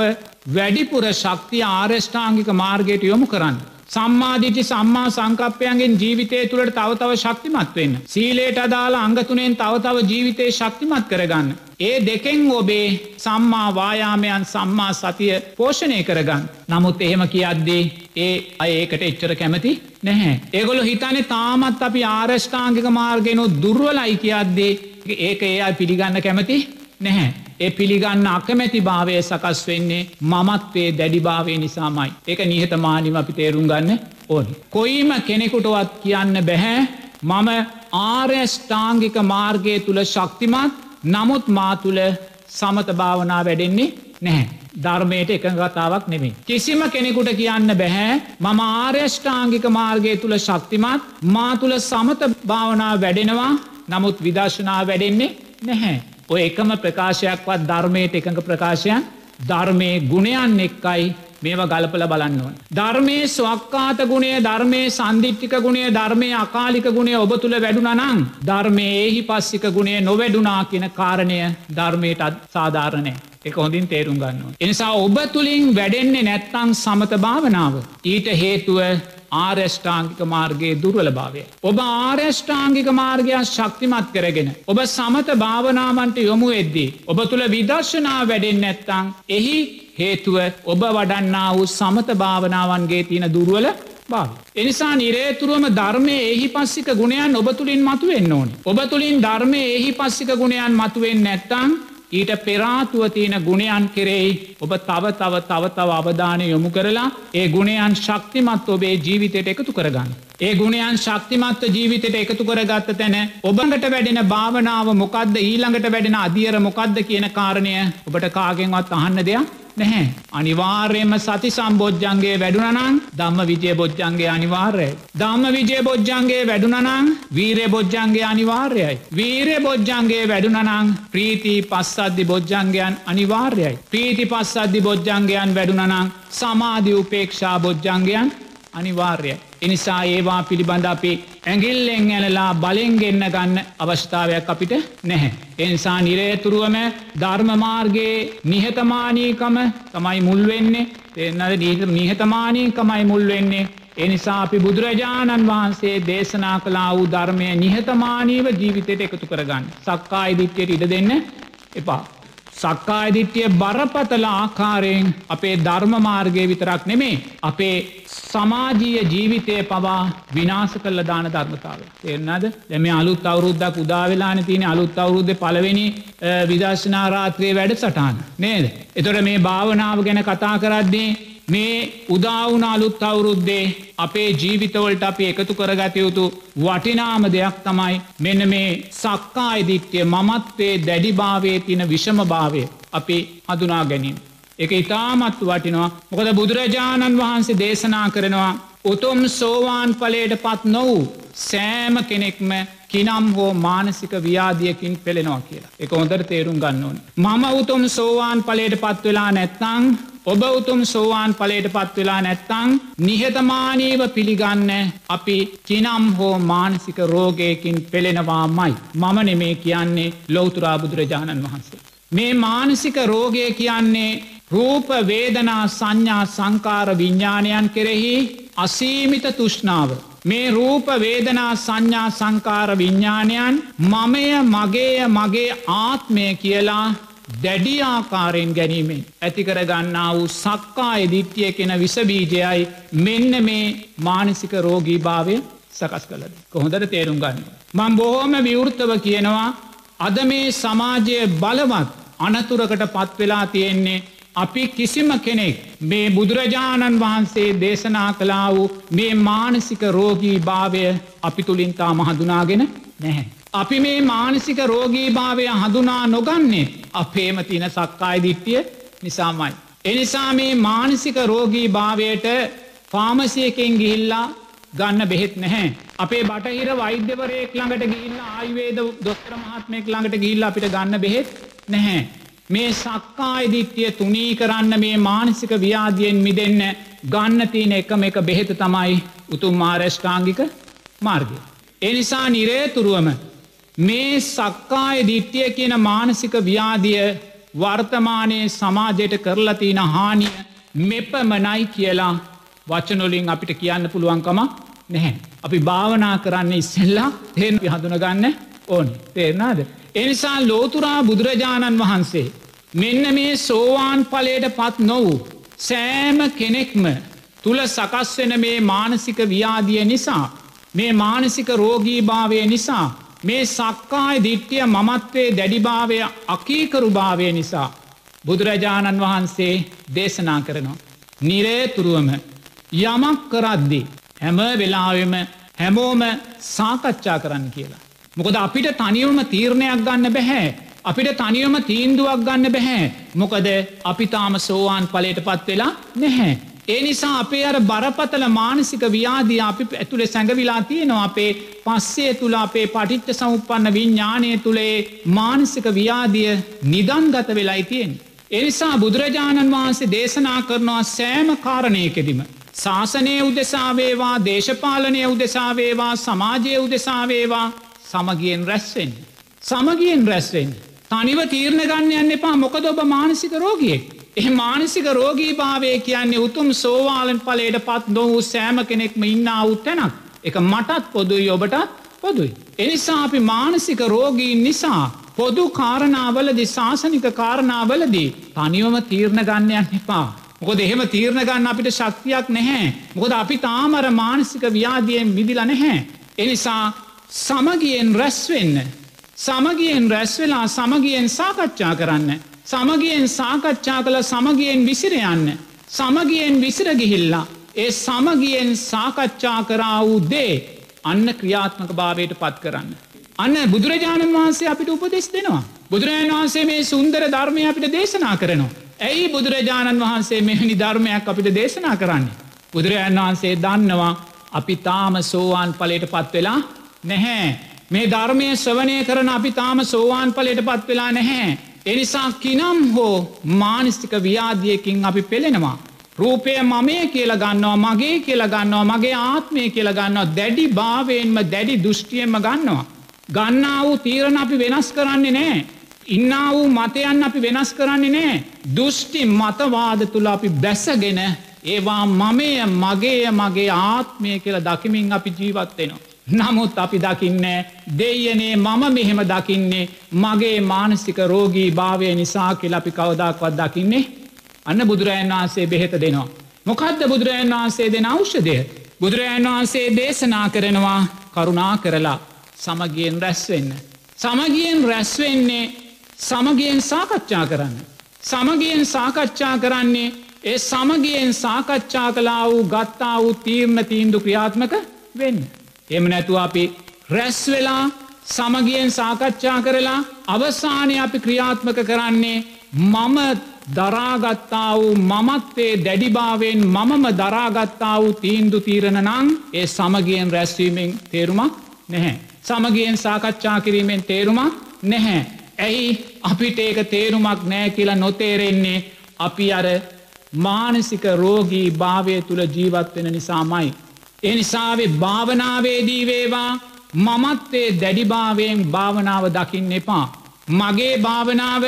Speaker 2: වැඩිපුර ශක්තිය ආර්යෂ්ඨාංගික මාර්ගයට යොමු කරන්න. සම්මාධිටි සම්මා සංකප්පයන්ගෙන් ජීවිතය තුළට තවතව ශක්තිමත් වෙන්න. සීලේට අදාලා අංගතුනෙන් තවතව ජීවිතය ශක්තිමත් කරගන්න. ඒ දෙකෙන් ඔබේ සම්මා වායාමයන් සම්මා සතිය පෝෂණය කරගන්න. නමුත් එහෙම කියද්දී ඒ අඒකට එච්චර කැමති නැහැ. ඒගොලු හිතනේ තාමත් අපි ආරෂ්ඨාංගික මාර්ගෙනු දුර්වලයි කියද්දේ ඒක ඒ අයි පිළිගන්න කැමති නැහැ. ඒ පිළිගන්න අකමැති භාවය සකස් වෙන්නේ මමත්වේ දැඩිභාවය නිසාමයි. ඒක නිහතමානිම අපි තේරුම් ගන්න ඕන්. කොයිම කෙනෙකුටවත් කියන්න බැහැ මම ආර්යෂ්ඨාංගික මාර්ගය තුළ ශක්තිමත් නමුත් මා තුළ සමත භාවනා වැඩෙන්නේ නැහැ. ධර්මයට එක කතාවක් නෙමේ. කිසිම කෙනෙකුට කියන්න බැහැ මම ආර්යෂ්ඨාංගික මාර්ගය තුළ ශක්තිමත් මා තුළ සමත භාවනා වැඩෙනවා නමුත් විදර්ශනා වැඩෙන්නේ නැහැ. ඔය එකම ප්‍රකාශයක්වත් ධර්මයට එකඟ ප්‍රකාශයන් ධර්මය ගුණයන් එක්කයි මේවා ගලපල බලන්නවන්. ධර්මය ස්වක්කාත ගුණේ ධර්මය සන්දිිට්ටික ගුණේ ධර්මය අකාලික ගුණේ ඔබ තුළ වැඩුනනං ධර්මය ඒහි පස්සික ගුණේ නොවැඩුනා කියන කාරණය ධර්මයටත් සාධාරණය. එක හොඳින් තේරුම් ගන්නවා. එනිසා ඔබ තුළින් වැඩෙන්නේ නැත්තං සමත භාවනාව. ඊට හේතුව ආර්යෂ්ඨාංගික මාර්ගයේ දුර්වල භාවය. ඔබ ආර්යෂ්ඨාංගික මාර්ගයක් ශක්තිමත් කරගෙන. ඔබ සමත භාවනාවන්ට යොමු එද්දී. ඔබ තුළ විදර්ශනා වැඩෙන් නැත්තං එහි හේතුව ඔබ වඩන්නා වූ සමත භාවනාවන්ගේ තියෙන දුර්වල භාව. එනිසා නිරේතුරුවම ධර්මය එහි පස්සික ගුණයන් ඔබ තුළින් මතුවෙන්න ඕනි. ඔබ තුළින් ධර්මය එහි පස්සික ගුණයන් මතුවෙන් නැත්තං ඊට පෙරාතුව තියෙන ගුණයන් කෙරෙයි ඔබ තව තව තව තව අවධානය යොමු කරලා ඒ ගුණයන් ශක්තිමත් ඔබේ ජීවිතයට එකතු කරගන්න. ඒ ගුණයන් ශක්තිමත්ව ජීවිතයට එකතු කරගත්ත තැන ඔබඟට වැඩෙන භාවනාව මොකක්ද ඊළඟට වැඩෙන අධියර මොකක්ද කියන කාරණය ඔබට කාගෙන්වත් අහන්න දෙයක් නැහැ. අනිවාර්යම සති සම්බෝජ්ජන්ගේ වැඩුනනං දම්ම විජය බොජ්ජන්ගේ අනිවාර්යයි. දම්ම විජය බොජ්ජන්ගේ වැඩුනනං වීරය බොජ්ජන්ගේ අනිවාර්යයි. වීරය බොජ්ජන්ගේ වැඩුනනං ප්‍රීති පස්සද්ධි බොජ්ජන්ගයන් අනිවාර්යයි. ප්‍රීති පස්සද්ධි බොජ්ජන්ගයන් වැඩුනනං සමාධි උපේක්ෂා බොජ්ජන්ගයන් අනිවාර්යයි. එනිසා ඒවා පිළිබඳ අපි ඇගිල්ලෙන් ඇනලා බලෙන්ගෙන්න්න ගන්න අවස්ථාවයක් අපිට නැහැ. එනිසා නිරේතුරුවම ධර්මමාර්ගයේ නිහතමානීකම තමයි මුල්වෙන්නේ එන්නද නිහතමානීකමයි මුල්වෙන්නේ. එනිසා අපි බුදුරජාණන් වහන්සේ දේශනා කලා වූ ධර්මය නිහතමානීව ජීවිතයට එකතු කරගන්න. සක්කා ඉදිත්‍යයට ඉඩ දෙන්න එපා. සක්කායිදිට්ටිය බරපතල ආකාරයෙන් අපේ ධර්ම මාර්ගය විතරක් නෙමේ අපේ සමාජීය ජීවිතය පවා විනාස කල්ල දාන ධර්මතාව. එන්නද දෙම අලුත් අවුරුද්දක් උදාවෙලාන තියෙන අලුත් අවුරුද්ධ පලවෙනි විදර්ශනාරාත්‍රයේ වැඩ සටහන් නේද. එතොට මේ භාවනාව ගැන කතා කරද්දී මේ උදාවුන අලුත් අවුරුද්දේ අපේ ජීවිතවලට අපි එකතු කරගතයුතු වටිනාම දෙයක් තමයි මෙන්න මේ සක්කා ඉදිත්‍යය මමත්වේ දැඩිභාවේ තින විෂමභාවය අපි හඳුනා ගැනීම. එක ඉතාමත් වටිනවා මොකද බුදුරජාණන් වහන්සේ දේශනා කරනවා උතුම් සෝවාන් පලේට පත් නොවූ සෑම කෙනෙක්ම කිනම් හෝ මානසික ව්‍යාදියකින් පෙළෙනවා කියලා එක හොඳර තේරුම් ගන්න ඕන. මම උතුම් සෝවාන් පලේට පත් වෙලා නැත්තං ඔබ උතුම් සෝවාන් පලට පත් වෙලා නැත්තං නිහතමානීව පිළිගන්න අපි කිනම් හෝ මානසික රෝගයකින් පෙළෙනවා මයි. මම නෙමේ කියන්නේ ලෝතුරා බුදුරජාණන් වහන්සේ. මේ මානසික රෝගය කියන්නේ රූප වේදනා සංඥා සංකාර විඤ්ඥානයන් කෙරෙහි අසීමිත තුෂ්නාව. මේ රූප වේදනා සංඥා සංකාර විඤ්ඥානයන් මමය මගේය මගේ ආත්මය කියලා දැඩියාකාරයෙන් ගැනීමෙන් ඇතිකර ගන්නා වූ සක්කා එදිට්ටිය කෙන විසබීජයයි මෙන්න මේ මානසික රෝගී භාවය සකස් කලද. කොහොඳට තේරුම් ගන්න. මං බොහෝම විවෘත්තව කියනවා අද මේ සමාජය බලවත් අනතුරකට පත්වෙලා තියෙන්නේ අපි කිසිම කෙනෙක් මේ බුදුරජාණන් වහන්සේ දේශනා කලා වූ මේ මානසික රෝගී භාවය අපි තුළින්තා මහදුනාගෙන නැහැ. අපි මේ මානසික රෝගී භාවය හඳුනා නොගන්නේ අපේම තින සක්කායි දිට්ටිය නිසාමයි. එනිසා මේ මානසික රෝගී භාවයට පාමසියකෙන් ගිහිල්ලා ගන්න බෙහෙත් නැහැ. අපේ බටහිර වෛද්‍යවරයෙක් ළඟට ගිල්ල ආයුවේද දොස්තර මහත්මයෙක් ළඟට ගිල්ල අපිට ගන්න බෙහෙත් නැහැ. මේ සක්කායි දිට්ටිය තුනී කරන්න මේ මානසික ව්‍යාදියෙන් මිදන්න ගන්න තියෙන එකම එක බෙහෙත තමයි උතුම් මාරෂ්ඨාංගික මාර්ගය. එනිසා නිරේතුරුවම මේ සක්කාය දිට්ටිය කියන මානසික ව්‍යාදිය වර්තමානයේ සමාජයට කරලතින හානිය මෙපමනයි කියලා වචනොලින් අපිට කියන්න පුළුවන්කම නැහැ. අපි භාවනා කරන්න ඉස්සෙල්ලා තෙන් හඳුනගන්න ඕන් තේරනාද. එනිසා ලෝතුරා බුදුරජාණන් වහන්සේ මෙන්න මේ සෝවාන් පලයට පත් නොවූ සෑම කෙනෙක්ම තුළ සකස්වෙන මේ මානසික ව්‍යාදිය නිසා මේ මානසික රෝගීභාවය නිසා මේ සක්කාය දිට්ටිය මමත්වේ දැඩිභාවය අකීකරුභාවය නිසා බුදුරජාණන් වහන්සේ දේශනා කරනවා. නිරේතුරුවම යමක් කරද්දි හැම වෙලාවෙම හැමෝම සාකච්ඡා කරන්න කියලා. මොකද අපිට තනිවම තීරණයක් ගන්න බැහැ. අපිට තනියම තීන්දුවක් ගන්න බැහැ. මොකද අපි තාම සෝවාන් පලට පත් වෙලා නැහැ. ඒ නිසා අපේ අර බරපතල මානසික ව්‍යාදී අපි ඇතුළේ සැඟවිලා තියෙනවා අපේ පස්සේ තුළ අපේ පටිච්ච සමුපන්න විඤ්ඥානය තුළේ මානසික ව්‍යාදිය නිදන්ගත වෙලයි තියෙන්. එනිසා බුදුරජාණන් වහන්සේ දේශනා කරනවා සෑම කාරණයකෙදිම. ශාසනය උදෙසාවේවා දේශපාලනය උදෙසාවේවා සමාජය උදෙසාවේවා සමගියෙන් රැස්වෙන්. සමගියෙන් රැස්වෙන්. තනිව තීරණ ගන්න යන්න එපා මොකද ඔබ මානසික රෝගියෙක්. එහ මානසික රෝගී භාවය කියන්නේ උතුම් සෝවාලන් පලට පත් නොවූ සෑම කෙනෙක්ම ඉන්න අවුත් තැනක් එක මටත් පොදුයි ඔබටත් පොදුයි. එනිසා අපි මානසික රෝගීන් නිසා පොදු කාරණාවලදි ශාසනික කාරණාවලදී තනිවම තීරණ ගන්නයන් එපා. මොකද එහෙම තීරණ ගන්න අපිට ශක්තියක් නැහැ. මොකද අපි තාමර මානසික ව්‍යාදියෙන් විදිල නැහැ. එනිසා සමගියෙන් රැස්වෙන්න. සමගියෙන් රැස්වෙලා සමගියෙන් සාකච්ඡා කරන්න. සමගියෙන් සාකච්ඡා කළ සමගියෙන් විසිරයන්න. සමගියෙන් විසිර ගිහිල්ලා. ඒ සමගියෙන් සාකච්ඡා කරා වූ දේ අන්න ක්‍රියාත්මක භාවයට පත් කරන්න. අන්න බුදුරජාණන් වහන්සේ අපිට උපදෙස් දෙනවා. බුදුරජාණන් වහන්සේ මේ සුන්දර ධර්මය අපිට දේශනා කරනවා. ඇයි බුදුරජාණන් වහන්සේ මෙහනි ධර්මයක් අපිට දේශනා කරන්නේ. බුදුරජාණන් වහන්සේ දන්නවා අපි තාම සෝවාන් පලට පත් වෙලා නැහැ. මේ ධර්මය ශ්‍රවනය කරන අපි තාම සෝවාන් පලට පත් වෙලා නැහැ. එනිසා කිනම් හෝ මානස්තික ව්‍යාදියකින් අපි පෙළෙනවා. රූපය මමය කියල ගන්නවා මගේ කියල ගන්නවා මගේ ආත්මය කියල ගන්නවා දැඩි භාවයෙන්ම දැඩි දෘෂ්ටියෙන්ම ගන්නවා. ගන්නා වූ තීරණ අපි වෙනස් කරන්නේ නෑ. ඉන්න වූ මතයන් අපි වෙනස් කරන්නේ නෑ. දෘෂ්ටි මතවාද තුළ අපි බැසගෙන ඒවා මමය මගේ මගේ ආත්මය කියල දකිමින් අපි ජීවත්වෙනවා. නමුත් අපි දකින්නේ දෙයනේ මම මෙහෙම දකින්නේ මගේ මානසික රෝගී භාවය නිසා කියල අපි කවදක්වත් දකින්නේ අන්න බුදුරජන් වහන්සේ බෙහෙත දෙනවා. මොකක්ද බුදුරජන් වහන්සේ දෙන අවෂ්‍යදය. බුදුරජන් වහන්සේ දේශනා කරනවා කරුණා කරලා සමගියෙන් රැස්වෙන්න. සමගියෙන් රැස්වෙන්නේ සමගියෙන් සාකච්ඡා කරන්න. සමගියෙන් සාකච්ඡා කරන්නේ ඒ සමගියෙන් සාකච්ඡා කලා වූ ගත්තා වූ තීර්ණ තීන්දු ක්‍රියාත්මක වෙන්න. එම නැතුව අපි රැස් වෙලා සමගියෙන් සාකච්ඡා කරලා අවසානය අපි ක්‍රියාත්මක කරන්නේ මම දරාගත්තා වූ මමත්වේ දැඩිභාවෙන් මමම දරාගත්තා වූ තීන්දු තීරණ නං ඒ සමගියෙන් රැස්වීමෙන් තේරුමක් නැහැ. සමගියෙන් සාකච්ඡා කිරීමෙන් තේරුමක් නැහැ. ඇයි අපිට ඒක තේරුමක් නෑ කියලා නොතේරෙන්නේ අපි අර මානසික රෝගී භාවය තුළ ජීවත්වෙන නිසාමයි. එනිසාවේ භාවනාවේදී වේවා මමත්වේ දැඩිභාවයෙන් භාවනාව දකින්න එපා. මගේ භාවනාව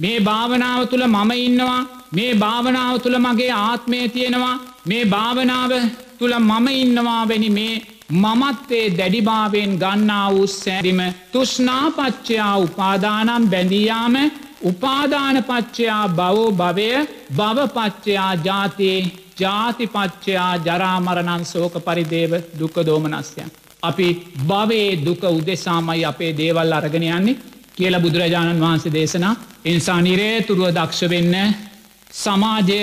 Speaker 2: මේ භාවනාව තුළ මම ඉන්නවා මේ භාවනාව තුළ මගේ ආත්මය තියෙනවා මේ භාවනාව තුළ මම ඉන්නවා වැනි මේ මමත්වේ දැඩිභාවෙන් ගන්නා වූ සෑරිම තුෂ්නාපච්චයා උපාදානම් බැඳීයාම උපාදානපච්චයා බවෝ භවය භවපච්චයා ජාතියේ ජාතිපච්චයා ජරාමරණන් සෝක පරිදේව දුක දෝමනස්යන්. අපි භවේ දුක උදෙසාමයි අපේ දේවල් අරගෙන යන්නේ කියල බුදුරජාණන් වහන්සේ දේශනා ඉන්සා නිරේතුරුව දක්ෂ වෙන්න සමාජය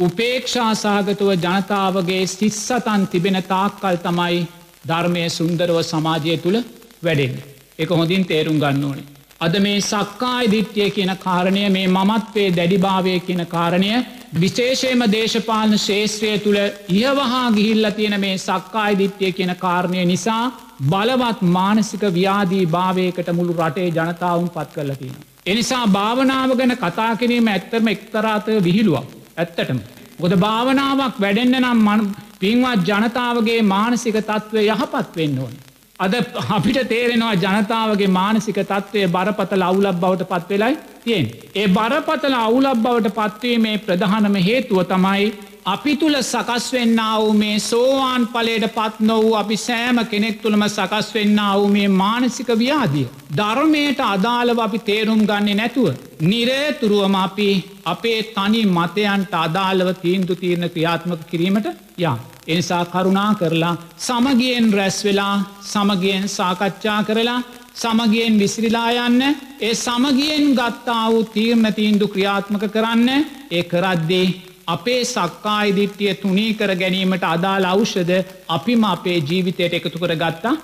Speaker 2: උපේක්ෂා සහගතුව ජනතාවගේ සිස්සතන් තිබෙන තාක්කල් තමයි ධර්මය සුන්දරව සමාජය තුළ වැඩෙන්. එක හොඳින් තේරුම් ගන්න ඕනේ. අද මේ සක්කායි දිට්්‍යය කියන කාරණය මේ මමත්වේ දැඩිභාවය කියන කාරණය විශේෂයම දේශපාලන ශේෂත්‍රය තුළ ඉහවහා ගිහිල්ල තියෙන මේ සක්කායි දිට්්‍යය කියන කාරණය නිසා බලවත් මානසික ව්‍යාදී භාවයකට මුළු රටේ ජනතාවුන් පත් කරලතින. එනිසා භාවනාව ගැන කතා කිරීම ඇත්තරම එක්තරාතය විහිළුවක් ඇත්තටම. ගොද භාවනාවක් වැඩෙන්න්න නම් මන පින්වත් ජනතාවගේ මානසික තත්ත්වය යහපත් වෙන්න ඕන. අද අපිට තේරෙනවා ජනතාවගේ මානසික තත්ත්වය බරපතල අවුලක් බවට පත්වෙලයි තියෙන්. ඒ බරපතල අවුලක් බවට පත්වීමේ ප්‍රධානම හේතුව තමයි අපි තුළ සකස් වෙන්න වූ මේ සෝවාන් පලට පත් නොවූ අපි සෑම කෙනෙක් තුළම සකස් වෙන්න වූ මේ මානසික ව්‍යාදිය. ධර්මයට අදාළව අපි තේරුම් ගන්නේ නැතුව. නිරේතුරුවම අපි අපේ තනි මතයන්ට අදාළව තීන්දු තීරණ ක්‍රියාත්මක කිරීමට යම්. එනිසා කරුණා කරලා සමගියෙන් රැස් වෙලා සමගියෙන් සාකච්ඡා කරලා සමගියෙන් විසිරිලා යන්න ඒ සමගියෙන් ගත්තා වූ තීරණ තීන්දු ක්‍රියාත්මක කරන්න ඒ කරද්දේ අපේ සක්කායිදිට්ටිය තුනී කර ගැනීමට අදාළ අවෂද අපිම අපේ ජීවිතයට එකතු කර ගත්තා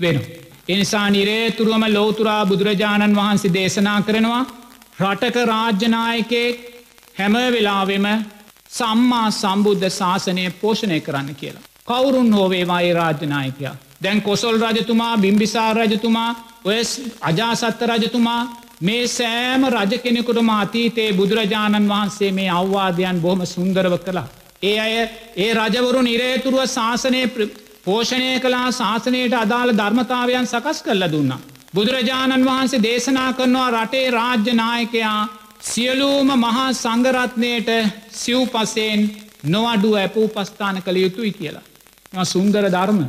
Speaker 2: වෙන. එනිසා නිරේතුරුවම ලෝතුරා බුදුරජාණන් වහන්සේ දේශනා කරනවා රටක රාජ්‍යනායකේ හැම වෙලාවෙම සම්මා සම්බුද්ධ ශාසනය පෝෂණය කරන්න කියලා. කවුරුන් හෝවේවායි රාජ්‍යනායකයා. දැන් කොසොල් රජතුමා බිම්බිසාර රජතුමා ඔය අජාසත්ත රජතුමා මේ සෑම රජ කෙනෙකුටම අතීතයේ බුදුරජාණන් වහන්සේ මේ අවවාදයන් බොහොම සුන්දරව කළා. ඒ අය ඒ රජවරු නිරේතුරුව ශාසනය පෝෂණය කලා ශාසනයට අදාළ ධර්මතාවයන් සකස් කරල දුන්නා. බුදුරජාණන් වහන්සේ දේශනා කරනවා රටේ රාජ්‍යනායකයා සියලූම මහා සංගරත්නයට සිව් පසයෙන් නොවඩු ඇප උපස්ථාන කළ යුතුයි කියලා. සුන්දර ධර්ම.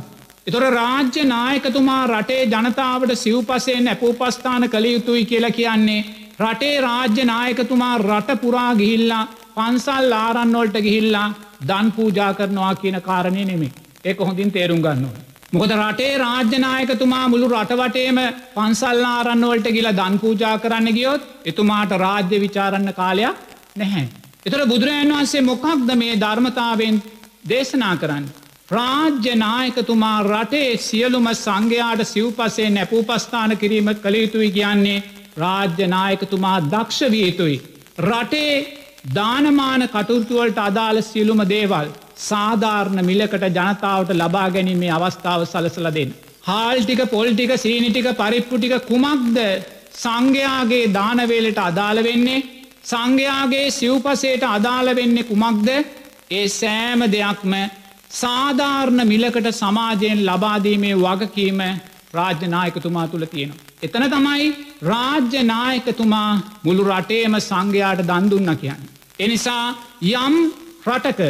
Speaker 2: එතොර රාජ්‍ය නායකතුමා රටේ ජනතාවට සිව්පසයෙන් ඇපූපස්ථාන කළ යුතුයි කියලා කියන්නේ. රටේ රාජ්‍ය නායකතුමා රට පුරා ගිහිල්ලා පන්සල් ආරන්නොල්ට ගිහිල්ලා දන් පූජා කරනවා කියන කාරණය නෙමේ. ඒක හොඳින් තේරුම් ගන්නවා. මොකද රටේ රාජ්‍යනායකතුමා මුළු රටවටේම පන්සල් ආරන්නවලට ගිල දන් පූජා කරන්න ගියොත් එතුමාට රාජ්‍ය විචාරන්න කාලයක් නැහැ. එතර බුදුරජන් වහන්සේ මොකක්ද මේ ධර්මතාවෙන් දේශනා කරන්න. රාජ්‍යනායකතුමා රටේ සියලුම සංඝයාට සිව්පසේ නැපූපස්ථාන කිරීම කළ යුතුයි කියන්නේ රාජ්‍යනායකතුමා දක්ෂ විය යුතුයි. රටේ දානමාන කටුතුවලට අදාළ සියලුම දේවල් සාධාරණ මිලකට ජනතාවට ලබා ගැනීමේ අවස්ථාව සලසල දෙන්න. හාල්ටික පොල්ටික සීනිටික පරිප්පුටික කුමක්ද සංඝයාගේ දානවේලට අදාළ වෙන්නේ සංඝයාගේ සිව්පසයට අදාළ වෙන්නේ කුමක්ද ඒ සෑම දෙයක්ම සාධාරණ මිලකට සමාජයෙන් ලබාදීමේ වගකීම රාජ්‍යනායකතුමා තුළ තියෙන. එතන තමයි රාජ්‍යනායකතුමා මුළු රටේම සංඝයාට දන්දුන්න කියන්න. එනිසා යම් රටක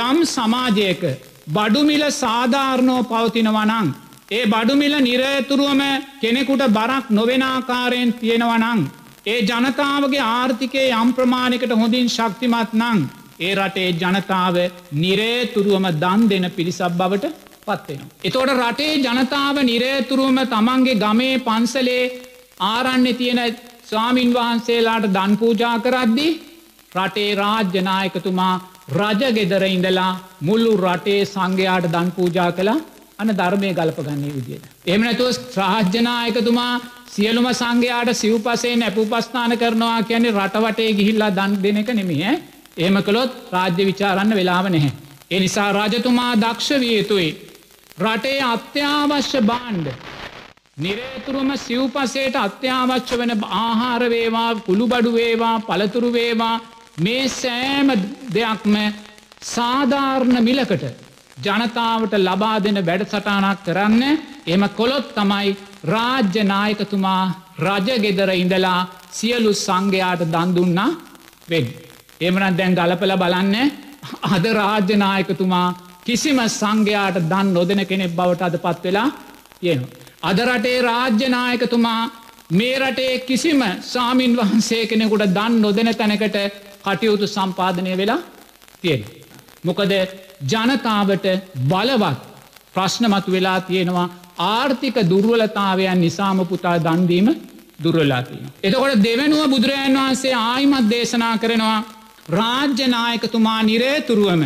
Speaker 2: යම් සමාජයක බඩුමිල සාධාරණෝ පවතිනවනං. ඒ බඩුමිල නිරේතුරුවම කෙනෙකුට බරක් නොවෙනාකාරයෙන් තියෙනවනං. ඒ ජනතාවගේ ආර්ථිකය යම් ප්‍රමාණිකට හොඳින් ශක්තිමත් නං. ඒ රටේ ජනතාව නිරේතුරුවම දන් දෙන පිරිසක් බවට පත්වෙන. එතෝට රටේ ජනතාව නිරේතුරුවම තමන්ගේ ගමේ පන්සලේ ආරන්න තියෙන ස්වාමීන් වහන්සේලාට දන් පූජා කරද්දි රටේ රාජ්‍යනායකතුමා රජගෙදර ඉඳලා මුල්ලු රටේ සංඝයාට දන් පූජා කලා අන ධර්මය ගලපගන්නේ විදියට. එමනැතුව ශ්‍රාජ්‍යනායකතුමා සියලුම සංඝයාට සිව්පසේ නැපුපස්ථාන කරනවා කියන්නේ රටවටේ ගිහිල්ලා දන් දෙන එක නෙමිහ එහෙම කළොත් රාජ්‍ය විචාරන්න වෙලාව නැහැ. එනිසා රජතුමා දක්ෂ විය යුතුයි. රටේ අත්‍යවශ්‍ය බාණ්ඩ. නිරේතුරුම සිව්පසේට අත්‍යවශ්‍ය වන ආහාරවේවා කුළුබඩුවේවා පළතුරුවේවා මේ සෑම දෙයක්ම සාධාරණ මිලකට ජනතාවට ලබා දෙන වැඩ සටානක් කරන්න එම කොළොත් තමයි රාජ්‍ය නායකතුමා රජගෙදර ඉඳලා සියලු සංඝයාට දන්දුන්නා වෙන්. එමනත් දැන් ගලපල බලන්න අද රාජ්‍යනායකතුමා කිසිම සංඝයාට දන් නොදෙන කෙනෙක් බවට අද පත් වෙලා තියෙනවා. අද රටේ රාජ්‍යනායකතුමා මේ රටේ කිසිම සාමීන් වහන්සේ කෙනෙකුට දන් නොදෙන තැනකට කටයුතු සම්පාධනය වෙලා තියෙන. මොකද ජනතාවට බලවත් ප්‍රශ්නමතු වෙලා තියෙනවා ආර්ථික දුර්වලතාවයන් නිසාම පුතා දන්දීම දුර්වලාතින. එතකොට දෙවනුව බුදුරජාන් වහන්සේ ආයිමත් දේශනා කරනවා රාජ්‍යනායකතුමා නිරේතුරුවම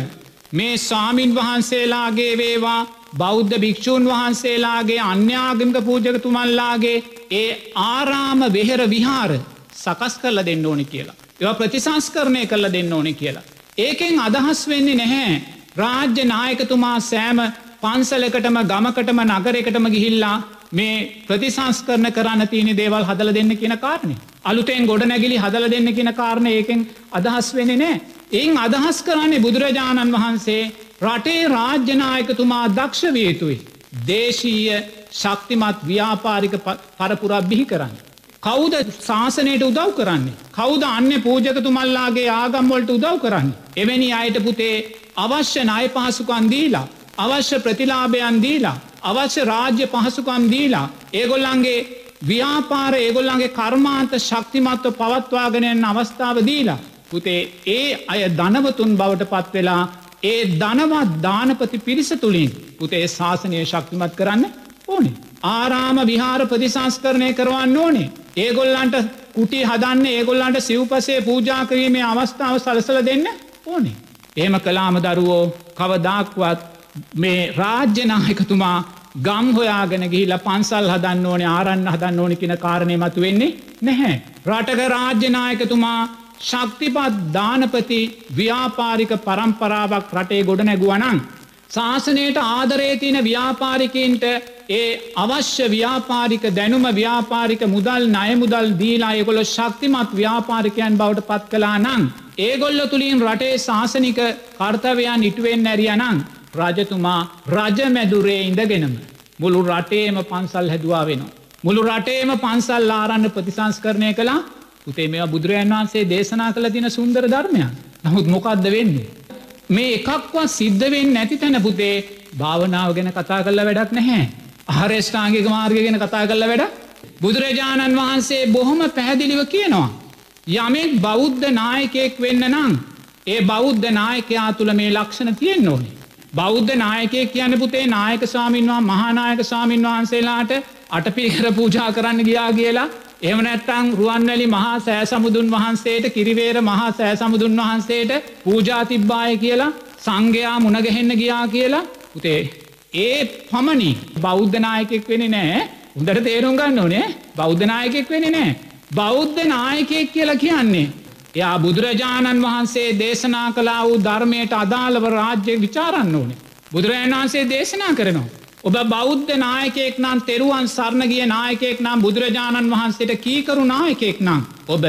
Speaker 2: මේ ස්වාමින් වහන්සේලාගේ වේවා බෞද්ධ භික්‍ෂූන් වහන්සේලාගේ අන්‍යාගමික පූජකතුමල්ලාගේ ඒ ආරාම වෙහෙර විහාර සකස් කරල දෙන්න ඕනි කියලා. ඒවා ප්‍රතිසංස්කරණය කරල දෙන්න ඕනි කියලා. ඒකෙන් අදහස් වෙන්නේ නැහැ රාජ්‍ය නායකතුමා සෑම පන්සලකටම ගමකටම නගරයකටම ගිහිල්ලා මේ ප්‍රතිසංස්කරන කරන්න තියනි දේවල් හදල දෙන්න කියන කාරණය. අලුතෙන් ගොඩ නැගිලි හදල දෙන්න කියන කාරණය ඒකෙන් අදහස් වෙන නෑ. එයින් අදහස් කරන්නේ බුදුරජාණන් වහන්සේ රටේ රාජ්‍යනායකතුමා දක්ෂ වේතුයි. දේශීය ශක්තිමත් ව්‍යාපාරික පරපුරා බිහි කරන්න. කෞද ශාසනයට උදව් කරන්නේ. කෞද අන්න පූජකතුමල්ලාගේ ආගම්වලට උදව් කරන්න. එවැනි අයට පුතේ අවශ්‍ය ණය පහසුකන් දීලා. අවශ්‍ය ප්‍රතිලාභයන් දීලා. අවශ්‍ය රාජ්‍ය පහසුකම් දීලා. ඒගොල්ලන්ගේ ව්‍යාපාර ඒගොල්ලන්ගේ කර්මාන්ත ශක්තිමත්ව පවත්වාගෙනයන් අවස්ථාව දීලා. පුතේ ඒ අය ධනවතුන් බවට පත්වෙලා ඒ ධනවත් දානපති පිරිස තුළින් පුතේ ශාසනය ශක්තිමත් කරන්න ඕනේ. ආරාම විහාර ප්‍රතිසංස්කරණය කරවන්න ඕනේ. ඒගොල්ලන්ට කුටි හදන්න ඒගොල්ලන්ට සිව්පසේ පූජා කිරීමේ අවස්ථාව සලසල දෙන්න ඕනේ. ඒම කලාම දරුවෝ කවදක්වත් මේ රාජ්‍යනායකතුමා ගම් හොයාගෙන ගිහිල පන්සල් හදන්න ඕනේ ආරන්න හදන්න ඕනි කියෙන කාරණය මතු වෙන්නේ නැහැ. රටක රාජ්‍යනායකතුමා ශක්තිපත් දානපති ව්‍යාපාරික පරම්පරාවක් රටේ ගොඩ නැගුවනං. ශාසනයට ආදරේ තියන ව්‍යාපාරිකන්ට ඒ අවශ්‍ය ව්‍යාපාරික දැනුම ව්‍යාපාරික මුදල් නයමුදල් දීලා ඒගොල ශක්තිමත් ව්‍යාපාරිකයන් බවට පත් කලා නං. ඒගොල්ල තුළින් රටේ ශාසනික කර්තවයන් ඉටුවෙන් නැරියනං රජතුමා රජමැදුරේ ඉඳගෙනම. මුළු රටේම පන්සල් හැදවා වෙනවා. මුළු රටේම පන්සල් ආරන්න ප්‍රතිසංස්කරණය කලා උතේ මෙ බුදුරජන් වහන්සේ දේශනා කළ තින සුන්දර ධර්මයන් නමුත් මොකක්ද වෙන්නේ. මේ එකක්වත් සිද්ධවෙන් නැති තැන පුතේ භාවනාව ගැන කතා කල්ල වැඩක් නැහැ. ආරේෂ්ඨාංගික මාර්ග ගැන කතා කල්ල වැඩ බුදුරජාණන් වහන්සේ බොහොම පැහැදිලිව කියනවා. යමෙක් බෞද්ධ නායකයෙක් වෙන්න නම් ඒ බෞද්ධ නායකයා තුළ මේ ලක්ෂණ තියෙන් ඕනේ. බෞද්ධ නායකය කියන පුතේ නායක ස්වාමින්වා මහානායක ස්වාමීන් වහන්සේලාට අටපිකර පූජා කරන්න ගියා කියලා. එම නැත්තං රුවන්වැලි මහා සෑ සමුදුන් වහන්සේට කිරිවේර මහා සෑ සමුදුන් වහන්සේට පූජා තිබ්බාය කියලා සංඝයා මුණගහෙන්න ගියා කියලා. පුතේ ඒ පමණි බෞද්ධනායකෙක් වෙන නෑ උදට තේරුම් ගන්න ඕනේ. බෞද්ධනායකෙක් වෙන නෑ බෞද්ධ නායකෙක් කියලා කියන්නේ එයා බුදුරජාණන් වහන්සේ දේශනා කලා වූ ධර්මයට අදාළව රාජ්‍ය විචාරන්න ඕනේ. බුදුරජාණන් වහන්සේ දේශනා කරනවා. ඔබ බෞද්ධ නායකෙක් නම් තෙරුවන් සරණ ගිය නායකෙක් නම් බුදුරජාණන් වහන්සේට කීකරු නායකෙක් නම් ඔබ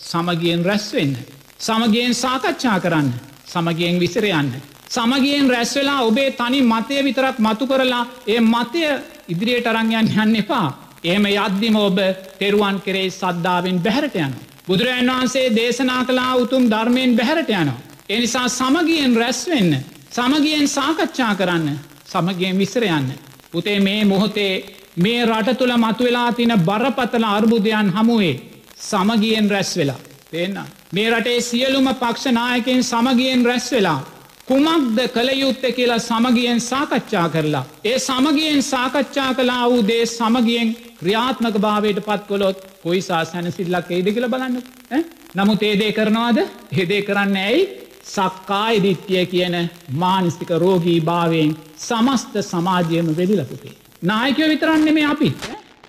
Speaker 2: සමගියෙන් රැස්වෙන්න. සමගියෙන් සාකච්ඡා කරන්න සමගියෙන් විසිරයන්න. සමගියෙන් රැස්වෙලා ඔබේ තනි මතය විතරක් මතු කරලා ඒ මතය ඉදිරියට අරංයන් යන්න එපා. එහෙම යද්දිම ඔබ තෙරුවන් කෙරේ සද්ධාවෙන් බැහරට යන. බුදුරජන් වහන්සේ දේශනා කලා උතුම් ධර්මයෙන් බැහරට යනවා. එනිසා සමගියෙන් රැස්වෙන්න. සමගියෙන් සාකච්ඡා කරන්න සමගියෙන් විසර යන්න. පුතේ මේ මොහොතේ මේ රට තුළ මතුවෙලා තින බරපතල අර්බුදයන් හමුවේ සමගියෙන් රැස් වෙලා. පේන්න. මේ රටේ සියලුම පක්ෂනායකෙන් සමගියෙන් රැස් වෙලා. කුමක්ද කළයුත්ත කියලා සමගියෙන් සාකච්ඡා කරලා. ඒ සමගියෙන් සාකච්ඡා කලා වූ දේ සමගියෙන් ක්‍රියාත්මක භාවයට පත්කොලොත් කොයිසා සැනසිල්ලක් ඒද කියල බලන්න. නමුත් ඒදේ කරනවාද හෙදේ කරන්න ඇයි සක්කාය දිට්්‍යය කියන මානස්තික රෝගී භාවයෙන් සමස්ත සමාජයම වෙදිලපුතේ. නායකව විතරන්නේ මේ අපි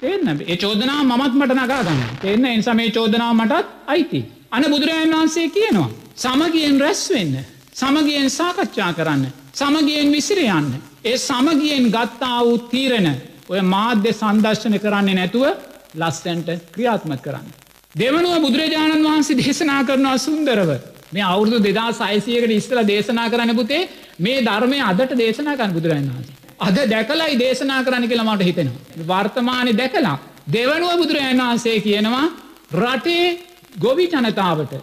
Speaker 2: එන්න ඒ චෝදනා මත් මට නගාගන්න එන්න එනිසා මේ චෝදනාව මටත් අයිති. අන බුදුරජන් වහන්සේ කියනවා. සමගියෙන් රැස්වෙන්න. සමගියෙන් සාකච්ඡා කරන්න. සමගියෙන් විසිරයන්න. ඒ සමගියෙන් ගත්තා වූ තීරණ ඔය මාධ්‍ය සන්දර්ශන කරන්නේ නැතුව ලස්සන්ට ක්‍රියාත්මත් කරන්න. දෙවනුව බුදුරජාණන් වහන්සේ දේශනා කරනවා සුන්දරව මේ අවුරදු දෙදා සයිසියකට ඉස්සල දේශනා කරන්න පුතේ මේ ධර්මය අදට දේශනා කරන්න බුදුරජන් වහන්සේ. අද දැකලයි දේශනා කරන්න කියලමට හිතෙනවා. වර්තමානය දැකලා දෙවනුව බුදුරජන් වහන්සේ කියනවා රටේ ගොවි ජනතාවට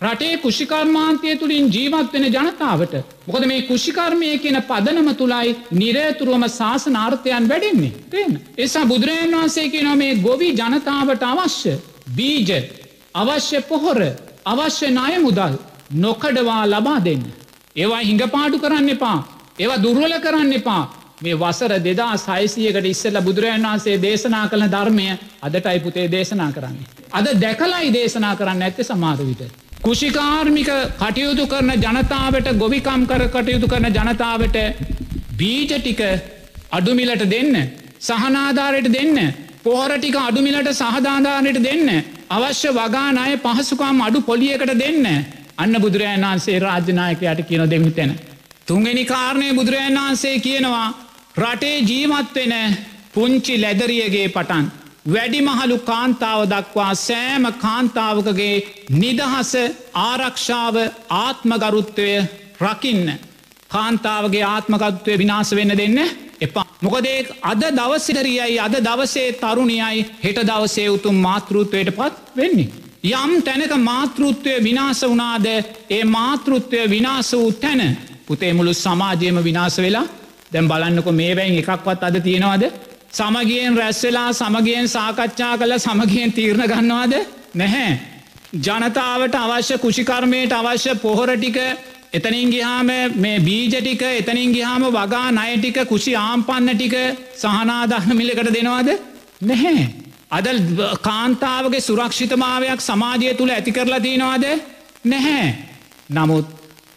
Speaker 2: රටේ කුෂිකර්මාන්තය තුළින් ජීවත් වෙන ජනතාවට. මොකද මේ කුෂිකර්මය කියන පදනම තුළයි නිරේතුරුවම ශාසනාර්ථයන් වැඩෙන්නේ. තිෙන්. එසා බුදුරජන් වහන්සේ කියන මේ ගොවි ජනතාවට අවශ්‍ය. බීජ අවශ්‍ය පොහොර අවශ්‍ය ණය මුදල් නොකඩවා ලබා දෙන්න. ඒවා හිඟපාටු කරන්න එපා. ඒවා දුර්වල කරන්න එපා. මේ වසර දෙදා සයිසියකට ඉස්සල බුදුරජන් වහන්සේ දේශනා කළ ධර්මය අදටයි පුතේ දේශනා කරන්නේ. අද දැකලයි දේශනා කරන්න ඇත්ත සමාධ විට. කුෂිකාර්මික කටයුතු කරන ජනතාවට ගොවිකම් කර කටයුතු කරන ජනතාවට බීජ ටික අඩුමිලට දෙන්න. සහනාධාරයට දෙන්න. පොහොරටික අඩුමිලට සහදාධානයට දෙන්න. අවශ්‍ය වගානය පහසුකාම් අඩු පොලියකට දෙන්න. අන්න බුදුරජන් වහන්සේ රාජ්‍යනායකයට කියන දෙමි තැන. තුන්ගනි කාරණය බුදුරජන් වහන්සේ කියනවා රටේ ජීමත්වෙන පුංචි ලැදරියගේ පටන්. වැඩිමහලු කාන්තාව දක්වා සෑම කාන්තාවකගේ නිදහස ආරක්ෂාව ආත්මගරුත්වය රකින්න. කාන්තාවගේ ආත්මකත්වය විනාස වෙන්න දෙන්න එපා. මොකදේ අද දවසිටරියයි අද දවසේ තරුණියයි හෙට දවසේ උතුම් මාතෘත්වයට පත් වෙන්නේ. යම් තැනක මාතෘත්වය විනාස වනාද ඒ මාතෘත්වය විනාස වූ තැන පුතේ මුළු සමාජයම විනාස වෙලා දැම් බලන්නක මේවැයින් එකක්වත් අද තියෙනවාද සමගියෙන් රැස්වෙලා සමගියෙන් සාකච්ඡා කළ සමගියෙන් තීරණ ගන්නවාද නැහැ. ජනතාවට අවශ්‍ය කුෂිකර්මයට අවශ්‍ය පොහොරටික එතනින් ගිහාම මේ බීජටික එතනින් ගිහාම වගා නයටික කුෂි ආම්පන්න ටික සහනාදහන මිලකට දෙනවාද නැහැ. අද කාන්තාවගේ සුරක්ෂිතමාවයක් සමාජය තුළ ඇති කරලා තියෙනවාද නැහැ. නමුත්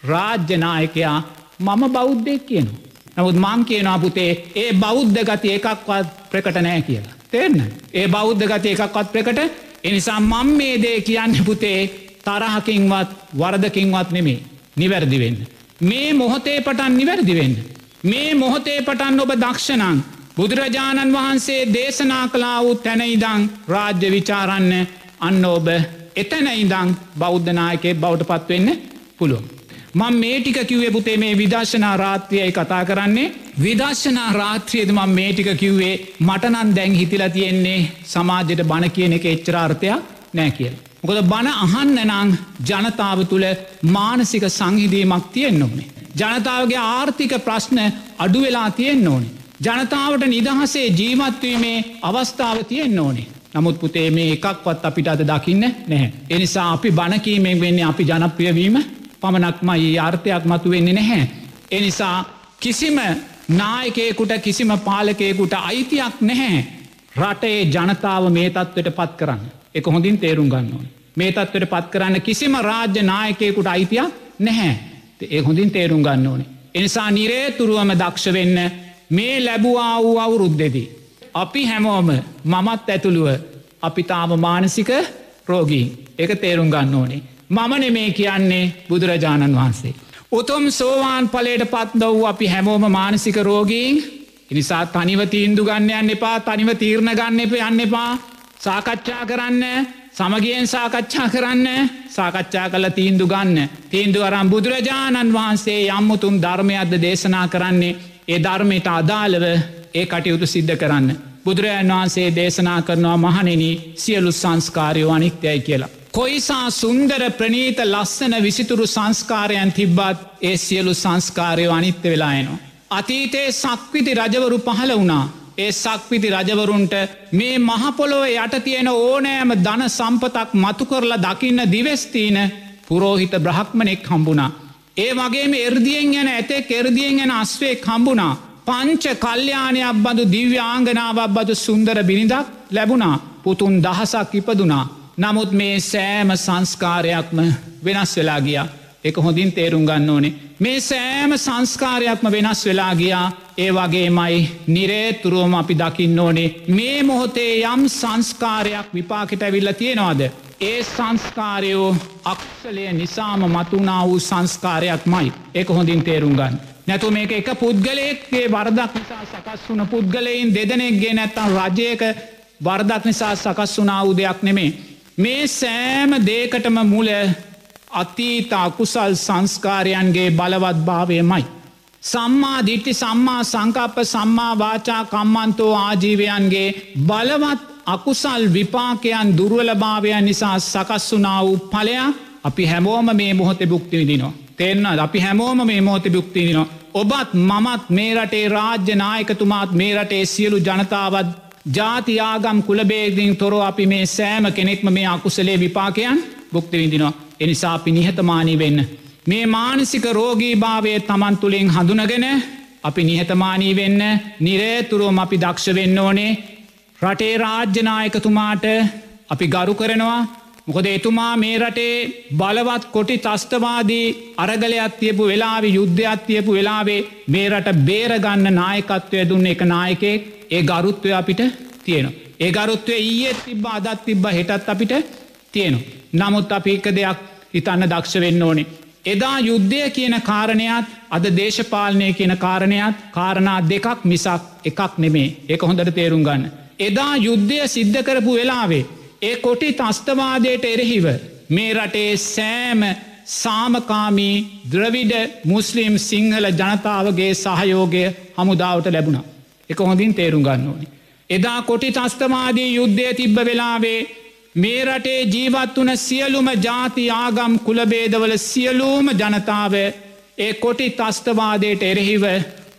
Speaker 2: රාජ්‍යනායකයා මම බෞද්ධයක් කියනවා. නමුත් මං කියනවා පුතේ ඒ බෞද්ධ ගති එකක්වත් ප්‍රකට නෑ කියලා. තෙන්න. ඒ බෞද්ධ ගති එකක්වත් ප්‍රකට එනිසා මං මේ දේ කියන්න පුතේ තරහකින්වත් වරදකින්වත් නෙමේ නිවැරදිවෙන්න. මේ මොහොතේ පටන් නිවැරදිවෙන්න. මේ මොහොතේ පටන් ඔබ දක්ෂණං බුදුරජාණන් වහන්සේ දේශනා කලා වූ තැනයිදං රාජ්‍ය විචාරන්න අන්න ඔබ එතැන ඉදං බෞද්ධනායකේ බෞට පත්වෙන්න පුළුවන්. මං මේ ටික කිව්වේ පුතේ මේ විදර්ශනා රාත්‍රියයි කතා කරන්නේ විදර්ශනා රාත්‍රියද මං මේ ටික කිව්වේ මටනන් දැන් හිතිලා තියෙන්නේ සමාජයට බණ කියන එක එච්චරාර්ථයක් නෑ කියල. මොකද බණ අහන්න නං ජනතාව තුළ මානසික සංහිදීමක් තියෙන් ඕනේ. ජනතාවගේ ආර්ථික ප්‍රශ්න අඩුවෙලා තියෙන් ඕනේ. ජනතාවට නිදහසේ ජීවත්වීමේ අවස්ථාව තියෙන් ඕනේ. නමුත් පුතේ මේ එකක්වත් අපිට අද දකින්න නැහැ. එනිසා අපි බණකීමෙන් වෙන්නේ අපි ජනප්‍රියවීම පමණක්මයි අර්ථයක් මතු වෙන්නේ නැහැ. එනිසා කිසිම නායකයකුට කිසිම පාලකයකුට අයිතියක් නැහැ. රටේ ජනතාව මේ තත්වට පත් කරන්න. එක හොඳින් තේරුම් ගන්න ඕන. මේ තත්වට පත් කරන්න කිසිම රාජ්‍ය නායකයකුට අයිතියක් නැහැ. ඒ හොඳින් තේරුම් ගන්න ඕනේ. එනිසා නිරේතුරුවම දක්ෂ වෙන්න මේ ලැබවා වූ අවුරුද්දෙදී. අපි හැමෝම මමත් ඇතුළුව අපි තාම මානසික රෝගී එක තේරුම් ගන්න ඕනේ. මමන මේ කියන්නේ බුදුරජාණන් වහන්සේ. උතුම් සෝවාන් පලට පත් දව් අපි හැමෝම මානසික රෝගීන් එනිසා තනිව තීන්දු ගන්නයන්න එපා තනිව තීරණ ගන්න එප යන්න එපා සාකච්ඡා කරන්න සමගියෙන් සාකච්ඡා කරන්න සාකච්ඡා කල තීන්දු ගන්න. තීන්දු අරම් බුදුරජාණන් වහන්සේ යම්මුතුම් ධර්මයක්ද දේශනා කරන්නේ ඒ ධර්මයට අදාළව ඒ කටයුතු සිද්ධ කරන්න. බුදුරජාන් වහන්සේ දේශනා කරනවා මහනෙන සියලු සංස්කාරයෝ අනිත්‍යයි කියලා. කොයිසා සුන්දර ප්‍රනීත ලස්සන විසිතුරු සංස්කාරයන් තිබ්බත් ඒ සියලු සංස්කාරයෝ අනිත්‍ය වෙලායනවා. අතීතයේ සක්විති රජවරු පහළ වුණා. ඒ සක්විති රජවරුන්ට මේ මහපොළොව යට තියෙන ඕනෑම ධන සම්පතක් මතු කරලා දකින්න දිවස්තිීන පුරෝහිත බ්‍රහක්මනෙක් හම්බුණා. ඒ වගේම එර්දියෙන් ගැන ඇතේ කෙරදියෙන් ගැන අස්වේ කම්බුණා. පංච කල්්‍යයානයක් බඳු දිව්‍යාංගනාවක් බදු සුන්දර බිනිදක් ලැබුණා පුතුන් දහසක් ඉපදුනා. නමුත් මේ සෑම සංස්කාරයක්ම වෙනස් වෙලා ගියා එක හොඳින් තේරුම් ගන්න ඕනේ. මේ සෑම සංස්කාරයක්ම වෙනස් වෙලා ගියා ඒ වගේ මයි නිරේතුරුවම අපි දකින්න ඕනේ මේ මොහොතේ යම් සංස්කාරයක් විපාකට ඇවිල්ල තියෙනවාද. ඒ සංස්කාරයෝ අක්ෂලය නිසාම මතුනා වූ සංස්කාරයක් මයි එක හොඳින් තේරුම් ගන්න. නැතු මේක එක පුද්ගලයෙක්ගේ වරදක් නිසා සකස් වුන පුද්ගලයින් දෙදනෙක්ගේ නැත්තම් රජයක වර්දක් නිසා සකස් වුනා වූ දෙයක් නෙමේ. මේ සෑම දේකටම මුල අතීත අකුසල් සංස්කාරයන්ගේ බලවත් භාවයමයි. සම්මා දිට්ටි සම්මා සංකප්ප සම්මා වාචා කම්මන්තෝ ආජීවයන්ගේ බලවත් අකුසල් විපාකයන් දුර්වලභාවයන් නිසා සකස් වනා වූ පලයක් අපි හැමෝම මේ මොහොත බුක්ති විදිනවා. තෙන්න අපි හැමෝම මේ මොහොත බුක්තිදිනවා. ඔබත් මමත් මේ රටේ රාජ්‍ය නායකතුමාත් මේ රටේ සියලු ජනතාවත් ජාතියාගම් කුලබේගින් තොරෝ අපි මේ සෑම කෙනෙක්ම මේ අකුසලේ විපාකයන් බුක්ති විදිනවා. එනිසා අපි නිහතමානී වෙන්න. මේ මානසික රෝගී භාවය තමන් තුළින් හඳුනගෙන අපි නිහතමානී වෙන්න නිරේතුරුවම අපි දක්ෂ වෙන්න ඕනේ රටේ රාජ්‍යනායකතුමාට අපි ගරු කරනවා මොකද එතුමා මේ රටේ බලවත් කොටි තස්තවාදී අරගලයක් තියපු වෙලාවි යුද්ධයක් තියපු වෙලාවේ මේ රට බේරගන්න නායකත්වය දුන්න එක නායකෙක් ඒ ගරුත්වය අපිට තියෙන. ඒ ගරුත්වය ඊයත් තිබ්බ අදත් තිබ්බ හෙටත් අපිට තියෙනු. නමුත් අපි එක දෙයක් හිතන්න දක්ෂ වෙන්න ඕනේ. එදා යුද්ධය කියන කාරණයක් අද දේශපාලනය කියන කාරණයක් කාරණා දෙකක් මිසක් එකක් නෙමේ එක හොඳට තේරුම් ගන්න. එදා යුද්ධය සිද්ධ කරපු වෙලාවේ ඒ කොටි තස්තවාදයට එරෙහිව මේ රටේ සෑම සාමකාමී ද්‍රවිඩ මුස්ලිම් සිංහල ජනතාවගේ සහයෝගය හමුදාවට ලැබුණ. එක හොඳින් තේරුම් ගන්න ඕනි. එදා කොටි තස්තමාදී යුද්ධය තිබ්බ වෙලාවේ මේ රටේ ජීවත් වන සියලුම ජාති ආගම් කුලබේදවල සියලූම ජනතාව ඒ කොටි තස්තවාදයට එරෙහිව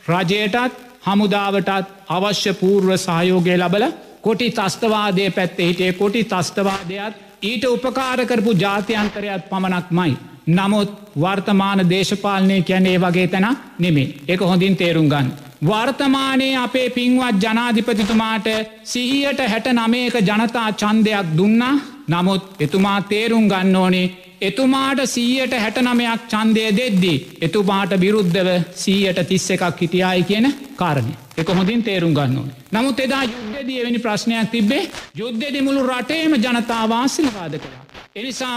Speaker 2: රජයටත් හමුදාවටත් අවශ්‍ය පූර්ව සහයෝගය ලබල කොටි තස්තවාදය පැත්තේ හිටේ කොටි තස්තවාදයක් ඊට උපකාරකරපු ජාතියන්තරයක් පමණක් මයි. නමුත් වර්තමාන දේශපාලනය කියන්නේ වගේ තැන නෙමේ එක හොඳින් තේරුම් ගන්න. වර්තමානයේ අපේ පින්වත් ජනාධිපතිතුමාට සිහියට හැට නමයක ජනතා චන්දයක් දුන්නා නමුත් එතුමා තේරුම් ගන්න ඕනේ එතුමාට සීයට හැටනමයක් චන්දය දෙද්දී. එතුමාට විරුද්ධව සීයට තිස්ස එකක් හිටියයි කියන කාරණය. එක හොඳින් තේරුම් ගන්න ඕන. නමුත් එදා යුද්ධදී එවැනි ප්‍රශ්නයක් තිබේ යුද්ධෙදි මුළු රටේම ජනතාවාසිලවාද කළා. එනිසා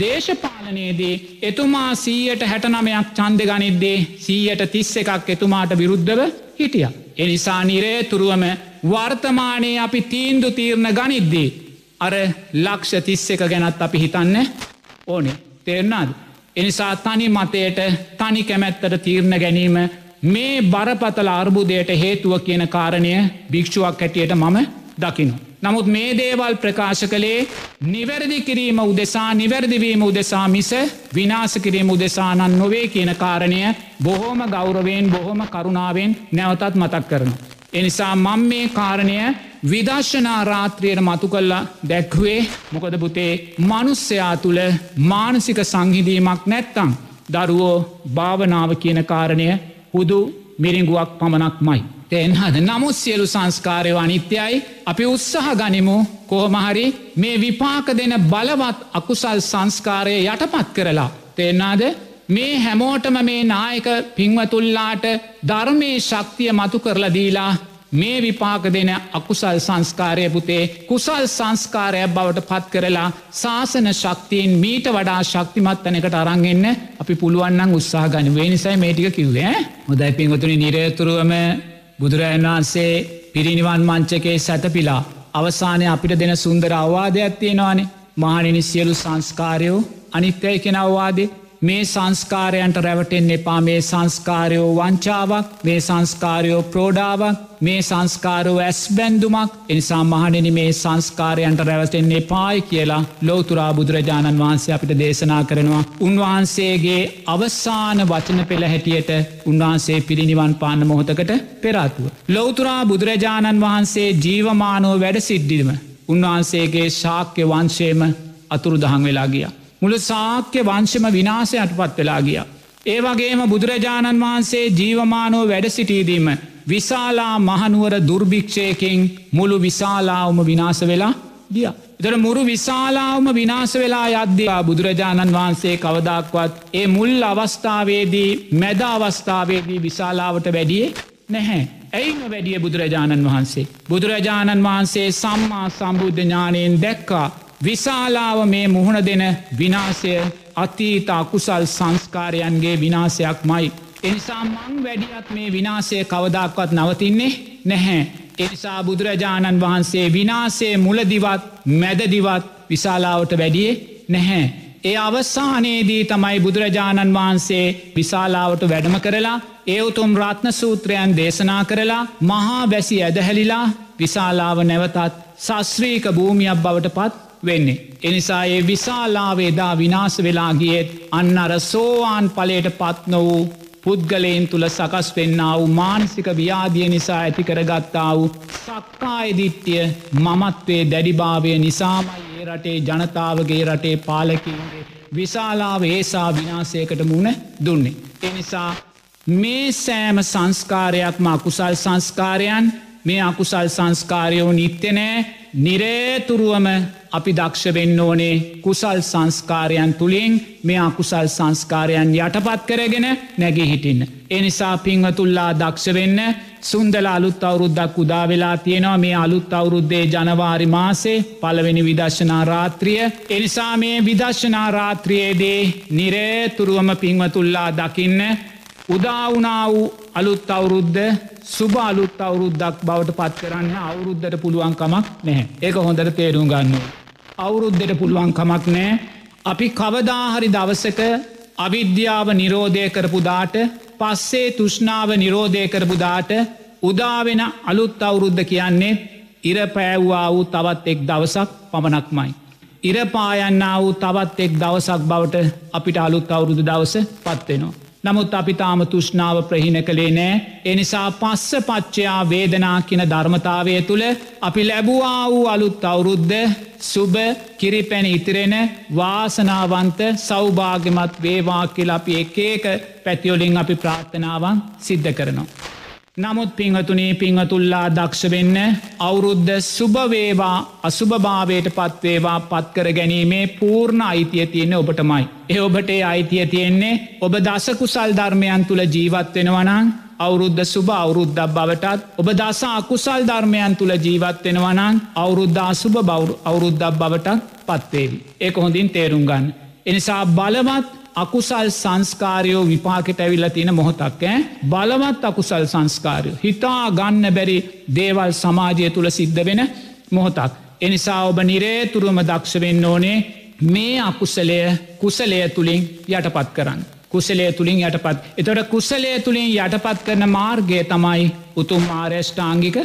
Speaker 2: දේශපාලනයේදී එතුමා සීයට හැටනමයක් චන්ද ගනිද්දේ සීයට තිස්ස එකක් එතුමාට විරුද්ධව හිටිය. එනිසා නිරේ තුරුවම වර්තමානයේ අපි තීන්දු තීරණ ගනිද්දී. අර ලක්ෂ තිස්ස එක ගැනත් අපි හිතන්න ඕනේ තේරනාද. එනිසා තනි මතයට තනි කැමැත්තට තීරණ ගැනීම මේ බරපතල අර්බුදයට හේතුව කියන කාරණය භික්ෂුවක් හැටියට මම දකිනු. නමුත් මේ දේවල් ප්‍රකාශ කළේ නිවැරදි කිරීම උදෙසා නිවැරදිවීම උදෙසා මිස විනාස කිරීම උදෙසානන් නොවේ කියන කාරණය බොහෝම ගෞරවෙන් බොහොම කරුණාවෙන් නැවතත් මතක් කරනු. එනිසා මං මේ කාරණය විදර්ශනා රාත්‍රියයට මතු කල්ලා දැක්වේ මොකද පුතේ මනුස්සයා තුළ මානසික සංහිදීමක් නැත්තං දරුවෝ භාවනාව කියන කාරණය හුදු මිරිංගුවක් පමණක් මයි. තෙන්හද නමුත් සියලු සංස්කාරය අනිත්‍යයි අපි උත්සාහ ගනිමු කොහොමහරි මේ විපාක දෙන බලවත් අකුසල් සංස්කාරය යටපත් කරලා. තෙන්නාද මේ හැමෝටම මේ නායක පින්වතුල්ලාට ධර්මයේ ශක්තිය මතු කරලා දීලා මේ විපාක දෙන අකුසල් සංස්කාරය පුතේ කුසල් සංස්කාරයක් බවට පත් කරලා ශාසන ශක්තියෙන් මීට වඩා ශක්තිමත් තැනකට අරංගන්න අපි පුළුවන්න්න උත්සාහ ගනි වේනිසයි මේටික කිව්වේ හොදයි පින්වතුනි නිරේතුරුවම බුදුරජන් වහන්සේ පිරිනිවන් මංචකේ සැතපිලා අවසානය අපිට දෙන සුන්දර අවවාදයක් තියෙනවානේ. මහනිනි සියලු සංස්කාරයෝ අනිත්‍යය කෙන අවවාදේ. මේ සංස්කාරයන්ට රැවටෙන් එපා මේ සංස්කාරයෝ වංචාවක් මේ සංස්කාරයෝ ප්‍රෝඩාවක් මේ සංස්කාරෝ ඇස් බැන්දුමක් එනිසා මහනෙන මේ සංස්කාරයන්ට රැවතෙන්නේ පායි කියලා ලෝතුරා බුදුරජාණන් වහන්සේ අපිට දේශනා කරනවා. උන්වහන්සේගේ අවසාන වචන පෙළ හැටියට උන්වහන්සේ පිරිනිවන් පාන්න මොහොතකට පෙරාතුව. ලෝතුරා බුදුරජාණන් වහන්සේ ජීවමානෝ වැඩ සිද්ධිම උන්වහන්සේගේ ශාක්‍ය වංශයම අතුරු දහං වෙලා ගියා. මුළු සාක්‍ය වංශම විනාසයට පත් වෙලා ගිය. ඒ වගේම බුදුරජාණන් වහන්සේ ජීවමානෝ වැඩ සිටීදීම විශාලා මහනුවර දුර්භික්ෂයකින් මුළු විශාලාවම විනාස වෙලා ගිය. එතර මුරු විශාලාවම විනාස වෙලා යද්‍යයා බුදුරජාණන් වහන්සේ කවදක්වත් ඒ මුල් අවස්ථාවේදී මැද අවස්ථාවේදී විශාලාවට වැඩියේ නැහැ. ඇයිම වැඩිය බුදුරජාණන් වහන්සේ. බුදුරජාණන් වහන්සේ සම්මා සම්බුද්ධ ඥානයෙන් දැක්කා විශාලාව මේ මුහුණ දෙන විනාසය අතීත අකුසල් සංස්කාරයන්ගේ විනාසයක් මයි. එනිසා මං වැඩියත් මේ විනාසය කවදක්වත් නවතින්නේ නැහැ. එනිසා බුදුරජාණන් වහන්සේ විනාසේ මුලදිවත් මැදදිවත් විශාලාවට වැඩියේ නැහැ. ඒ අවසානයේදී තමයි බුදුරජාණන් වහන්සේ විශාලාවට වැඩම කරලා ඒවුතුම් රත්න සූත්‍රයන් දේශනා කරලා මහා වැසි ඇදහැලිලා විශාලාව නැවතත් සස්්‍රීක භූමියක් බවට පත් වෙන්නේ. එනිසා ඒ විශාලාවේදා විනාස වෙලාගියත් අන්න අර සෝවාන් පලයට පත් නො වූ පුද්ගලයෙන් තුළ සකස් වෙන්න වූ මානසික ව්‍යාදිය නිසා ඇති කරගත්තා වූ සක්කායදිත්‍යය මමත්වේ දැඩිභාවය නිසාමයි ඒ රටේ ජනතාවගේ රටේ පාලකින්ගේ විශාලාව ඒසා විනාසයකට මුණ දුන්නේ. එනිසා මේ සෑම සංස්කාරයක්ම අකුසල් සංස්කාරයන් මේ අකුසල් සංස්කාරයෝ නිත්‍යනෑ නිරේතුරුවම අපි දක්ෂ වෙන්න ඕනේ කුසල් සංස්කාරයන් තුළින් මේ අකුසල් සංස්කාරයන් යටපත් කරගෙන නැගේ හිටින්න. එනිසා පිංහතුල්ලා දක්ෂ වෙන්න සුන්දල අලුත් අවුරුද්දක් උදා වෙලා තියෙනවා මේ අලුත් අවුරුද්දේ ජනවාරි මාසේ පළවෙනි විදර්ශනා රාත්‍රිය. එනිසා මේ විදර්ශනා රාත්‍රියයේදේ නිරේතුරුවම පිංවතුල්ලා දකින්න උදාවනා වූ අලුත් අවුරුද්ධ සුභ අලුත් අවුරුද්දක් බවට පත් කරන්න අවුරුද්ධට පුළුවන්කමක් නැහැ ඒක හොඳට තේරුම් ගන්න. අවුරුද්ධට පුළුවන්කමක් නෑ අපි කවදාහරි දවසක අවිද්‍යාව නිරෝධය කරපු දාට පස්සේ තුෂ්නාව නිරෝධය කරපු දාට උදාවෙන අලුත් අවුරුද්ධ කියන්නේ ඉර පෑව්වා වූ තවත් එක් දවසක් පමණක්මයි. ඉරපායන්න වූ තවත් එක් දවසක් බවට අපිට අලුත් අවුරුදු දවස පත්වෙනවා. නමුත් අපි තාම තුෂ්නාව ප්‍රහිණ කළේ නෑ එනිසා පස්ස පච්චයා වේදනා කියන ධර්මතාවය තුළ අපි ලැබුවා වූ අලුත් අවුරුද්ධ සුභ කිරිපැන ඉතිරෙන වාසනාවන්ත සෞභාගමත් වේවා කියල අපි එකඒක පැතියොලින් අපි ප්‍රාර්ථනාවන් සිද්ධ කරනවා. නමුත් පිංහතුනේ පිංහතුල්ලා දක්ෂ වෙන්න අවුරුද්ධ සුභවේවා අසුභභාවයට පත්වේවා පත්කර ගැනීමේ පූර්ණ අයිතිය තියෙන ඔබටමයි. එ ඔබටේ අයිතිය තියෙන්නේ ඔබ දසකුසල් ධර්මයන් තුළ ජීවත්වෙනවනං අවුරුද්ධ සුභ අවුරුද්ධක් බවටත් ඔබ දස අකුසල් ධර්මයන් තුළ ජීවත්වෙනවනං අවුරුද්ධා සුභ බවරු අවුරුද්ධක් බවටත් පත්වේවි. ඒක හොඳින් තේරුම් ගන්න. එනිසා බලවත් අකුසල් සංස්කාරයෝ විපාකට ඇවිල්ල තියෙන මොහොතක් ඈ බලවත් අකුසල් සංස්කාරයෝ. හිතා ගන්න බැරි දේවල් සමාජය තුළ සිද්ධ වෙන මොහොතක්. එනිසා ඔබ නිරේතුරුවම දක්ෂ වෙන්න ඕනේ මේ අකුසලය කුසලය තුළින් යටපත් කරන්න. කුසලේ තුළින් යටපත්. එතොට කුසලේ තුළින් යටපත් කරන මාර්ගය තමයි උතුම් ආරේෂ්ඨාංගික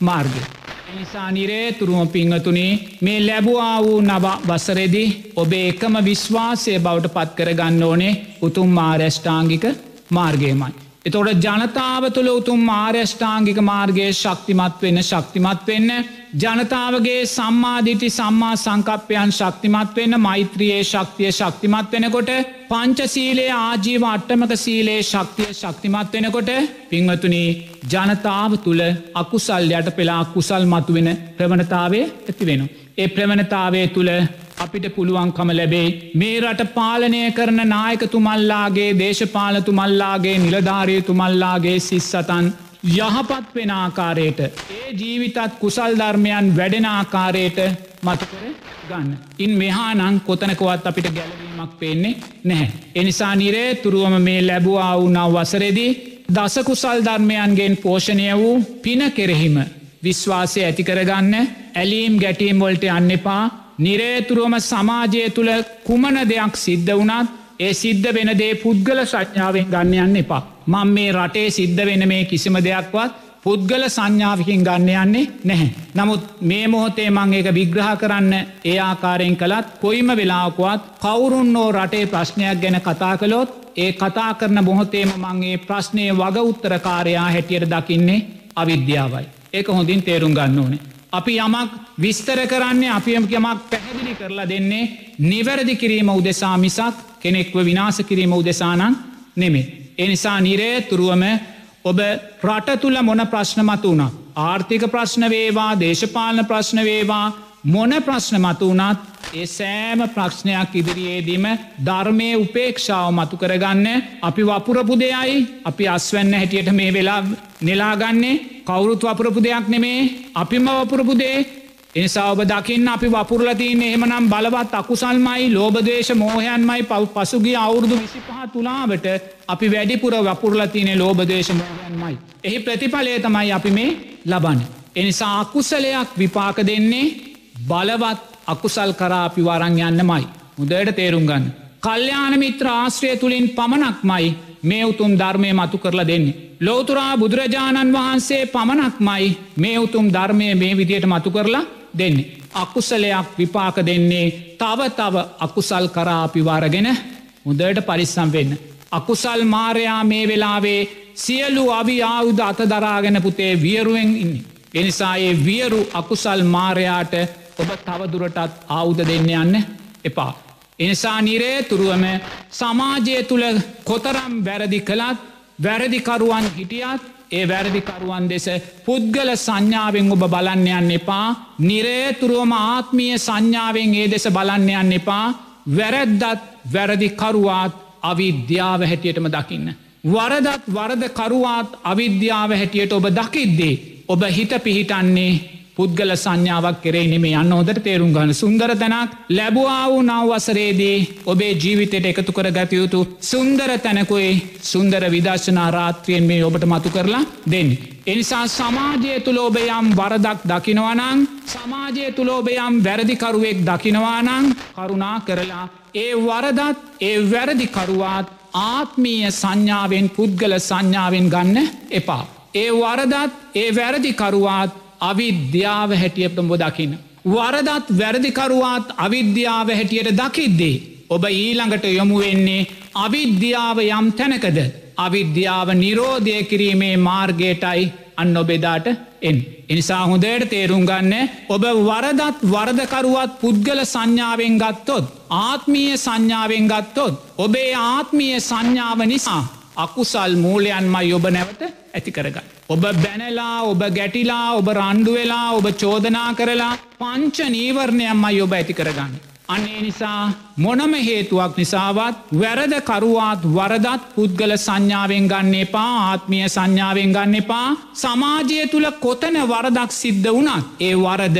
Speaker 2: මාර්ගය. නිසා නිරේතුරුම පිංහතුනේ මේ ලැබවා වූ නව වසරෙදි ඔබේ එකම විශ්වාසය බවට පත් කරගන්න ඕනේ උතුම් මාරැෂ්ඨාංගික මාර්ගයමයි. එතොට ජනතාව තුළ උතුම් මාර්යෂ්ඨාංගික මාර්ගයේ ශක්තිමත් වෙන්න ශක්තිමත් වෙන්න ජනතාවගේ සම්මාධිටි සම්මා සංකප්පයන් ශක්තිමත් වෙන්න මෛත්‍රයේ ශක්තිය ශක්තිමත් වෙනකොට පංචසීලේ ආජීව අට්ටමක සීලේ ශක්තිය ශක්තිමත් වෙනකොට පිංවතුනී ජනතාව තුළ අකුසල් යට පෙලා කුසල් මතුවෙන ප්‍රවණතාවේ ඇති වෙන. ඒ ප්‍රවණතාවේ තුළ අපිට පුළුවන්කම ලැබේ මේ රට පාලනය කරන නායකතුමල්ලාගේ දේශපාලතුමල්ලාගේ නිලධාරයතුමල්ලාගේ සිස්සතන් යහපත් වෙන ආකාරයට ඒ ජීවිතත් කුසල් ධර්මයන් වැඩෙන ආකාරයට මතකර ගන්න. ඉන් මෙහානං කොතනකවත් අපිට ගැලවීමක් පේන්නේ නැහැ. එනිසා නිරේ තුරුවම මේ ලැබවා වූ නව වසරෙදී දසකුසල් ධර්මයන්ගෙන් පෝෂණය වූ පින කෙරෙහිම විශ්වාසය ඇතිකරගන්න ඇලීම් ගැටීම්වොල්ට අන්න එපා නිරේතුරුවම සමාජය තුළ කුමන දෙයක් සිද්ධ වනත් ඒ සිද්ධ වෙන දේ පුද්ගල සඥාවෙන් ගන්නයන්න එපා. මං මේ රටේ සිද්ධ වෙන මේ කිසිම දෙයක්වත් පුද්ගල සංඥාවකින් ගන්න යන්නේ නැහැ. නමුත් මේ මොහොතේ මං ඒක විග්‍රහ කරන්න ඒ ආකාරයෙන් කළත් කොයිම වෙලාකුවත් කවුරුන්නෝ රටේ ප්‍රශ්නයක් ගැන කතා කළොත් ඒ කතා කරන බොහොතේම මංගේ ප්‍රශ්නය වග උත්තරකාරයා හැටියට දකින්නේ අවිද්‍යාවයි. ඒක හොඳින් තේරුම් ගන්න ඕනේ. අපි යමක් විස්තර කරන්නේ අපියම යමක් පැහැදිලි කරලා දෙන්නේ නිවැරදි කිරීම උදෙසා මිසක් කෙනෙක්ව විනාස කිරීම උදෙසානං නෙමේ. එනිසා නිරේ තුරුවම ඔබ රට තුළ මොන ප්‍රශ්න මතු වුණ. ආර්ථික ප්‍රශ්න වේවා දේශපාලන ප්‍රශ්න වේවා මොන ප්‍රශ්න මතු වනත් ඒ සෑම ප්‍රශ්නයක් ඉදිරියේදීම ධර්මය උපේක්ෂාව මතු කරගන්න අපි වපුරපු දෙයයි අපි අස්වැන්න හැටියට මේ වෙලා නෙලාගන්නේ කවුරුත් වපුරපු දෙයක් නෙමේ අපිම වපුරපු දේ එනිසා ඔබ දකින්න අපි වපුරලතියන්න එහෙමනම් බලවත් අකුසල්මයි ලෝබදේශ මෝහයන්මයි පව් පසුගේ අවුරුදු විසිපහ තුලාවට අපි වැඩිපුර වපුරලතියනෙ ලෝබදේශ මෝහයන්මයි. එහි ප්‍රතිඵලය තමයි අපි මේ ලබන්න. එනිසා අකුසලයක් විපාක දෙන්නේ බලවත් අකුසල් කරා අපි වරං යන්නමයි. මුදයට තේරුම් ගන්න. කල්්‍යාන මිත්‍ර ආශ්‍රය තුළින් පමණක්මයි මේ උතුම් ධර්මය මතු කරලා දෙන්නේ. ලෝතුරා බුදුරජාණන් වහන්සේ පමණක්මයි මේ උතුම් ධර්මය මේ විදියට මතු කරලා දෙන්නේ. අකුසලයක් විපාක දෙන්නේ තව තව අකුසල් කරා අපිවාරගෙන හොදට පරිස්සම් වෙන්න. අකුසල් මාරයා මේ වෙලාවේ සියලු අවි ආයුධ අතදරාගෙන පුතේ වියරුවෙන් ඉන්නේ. එනිසා ඒ වියරු අකුසල් මාරයාට ඔබ තවදුරටත් ආවුද දෙන්න යන්න එපා. එනිසා නිරේ තුරුවම සමාජය තුළ කොතරම් වැරදි කළත් වැරදිකරුවන් හිටියත් ඒ වැරදිකරුවන් දෙස පුද්ගල සංඥාවෙන් ඔබ බලන්නයන්න එපා නිරේතුරුවම ආත්මිය සංඥාවෙන් ඒ දෙස බලන්නයන්න එපා වැරැද්දත් වැරදිකරුවාත් අවිද්‍යාව හැටියටම දකින්න. වරදත් වරදකරුවාත් අවිද්‍යාව හැටියට ඔබ දකිද්දේ ඔබ හිත පිහිටන්නේ පුද්ගල සංඥාවක් කරේ නෙමේ යන්න හොදට තේරුම් ගන්න සුන්දර තැනක් ලැබවා වූ නවවසරේදී ඔබේ ජීවිතයට එකතු කර ගතයුතු සුන්දර තැනකුයි සුන්දර විදර්ශනා රාත්‍රියෙන් මේ ඔබට මතු කරලා දෙන්න. එනිසා සමාජය තුළ ඔබයම් වරදක් දකිනවනං සමාජය තුළ ඔබයම් වැරදිකරුවෙක් දකිනවානං කරුණා කරලා ඒ වරදත් ඒ වැරදිකරුවාත් ආත්මීය සංඥාවෙන් පුද්ගල සංඥාවෙන් ගන්න එපා. ඒ වරදත් ඒ වැරදිකරුවාත් අවිද්‍යාව හැටියට ඔබ දකින්න. වරදත් වැරදිකරුවාත් අවිද්‍යාව හැටියට දකිද්දේ. ඔබ ඊළඟට යොමුවෙන්නේ අවිද්‍යාව යම් තැනකද. අවිද්‍යාව නිරෝධය කිරීමේ මාර්ගයටයි අන්න ඔබෙදාට එන්. එනිසා හොඳයට තේරුම් ගන්න ඔබ වරදත් වරදකරුවත් පුද්ගල සංඥාවෙන් ගත්තොත්. ආත්මීය සංඥාවෙන් ගත්තොත්. ඔබේ ආත්මීය සංඥාව නිසා අකුසල් මූලයන්මයි ඔබ නැවත ඇති කරගන්න. ඔබ බැනලා ඔබ ගැටිලා ඔබ රණ්ඩු වෙලා ඔබ චෝදනා කරලා පංච නීවරණයම්මයි ඔබ ඇති කරගන්න. අන්නේ නිසා මොනම හේතුවක් නිසාවත් වැරද කරුවාත් වරදත් පුද්ගල සංඥාවෙන් ගන්න එපා ආත්මිය සංඥාවෙන් ගන්න එපා සමාජය තුළ කොතන වරදක් සිද්ධ වනත් ඒ වරද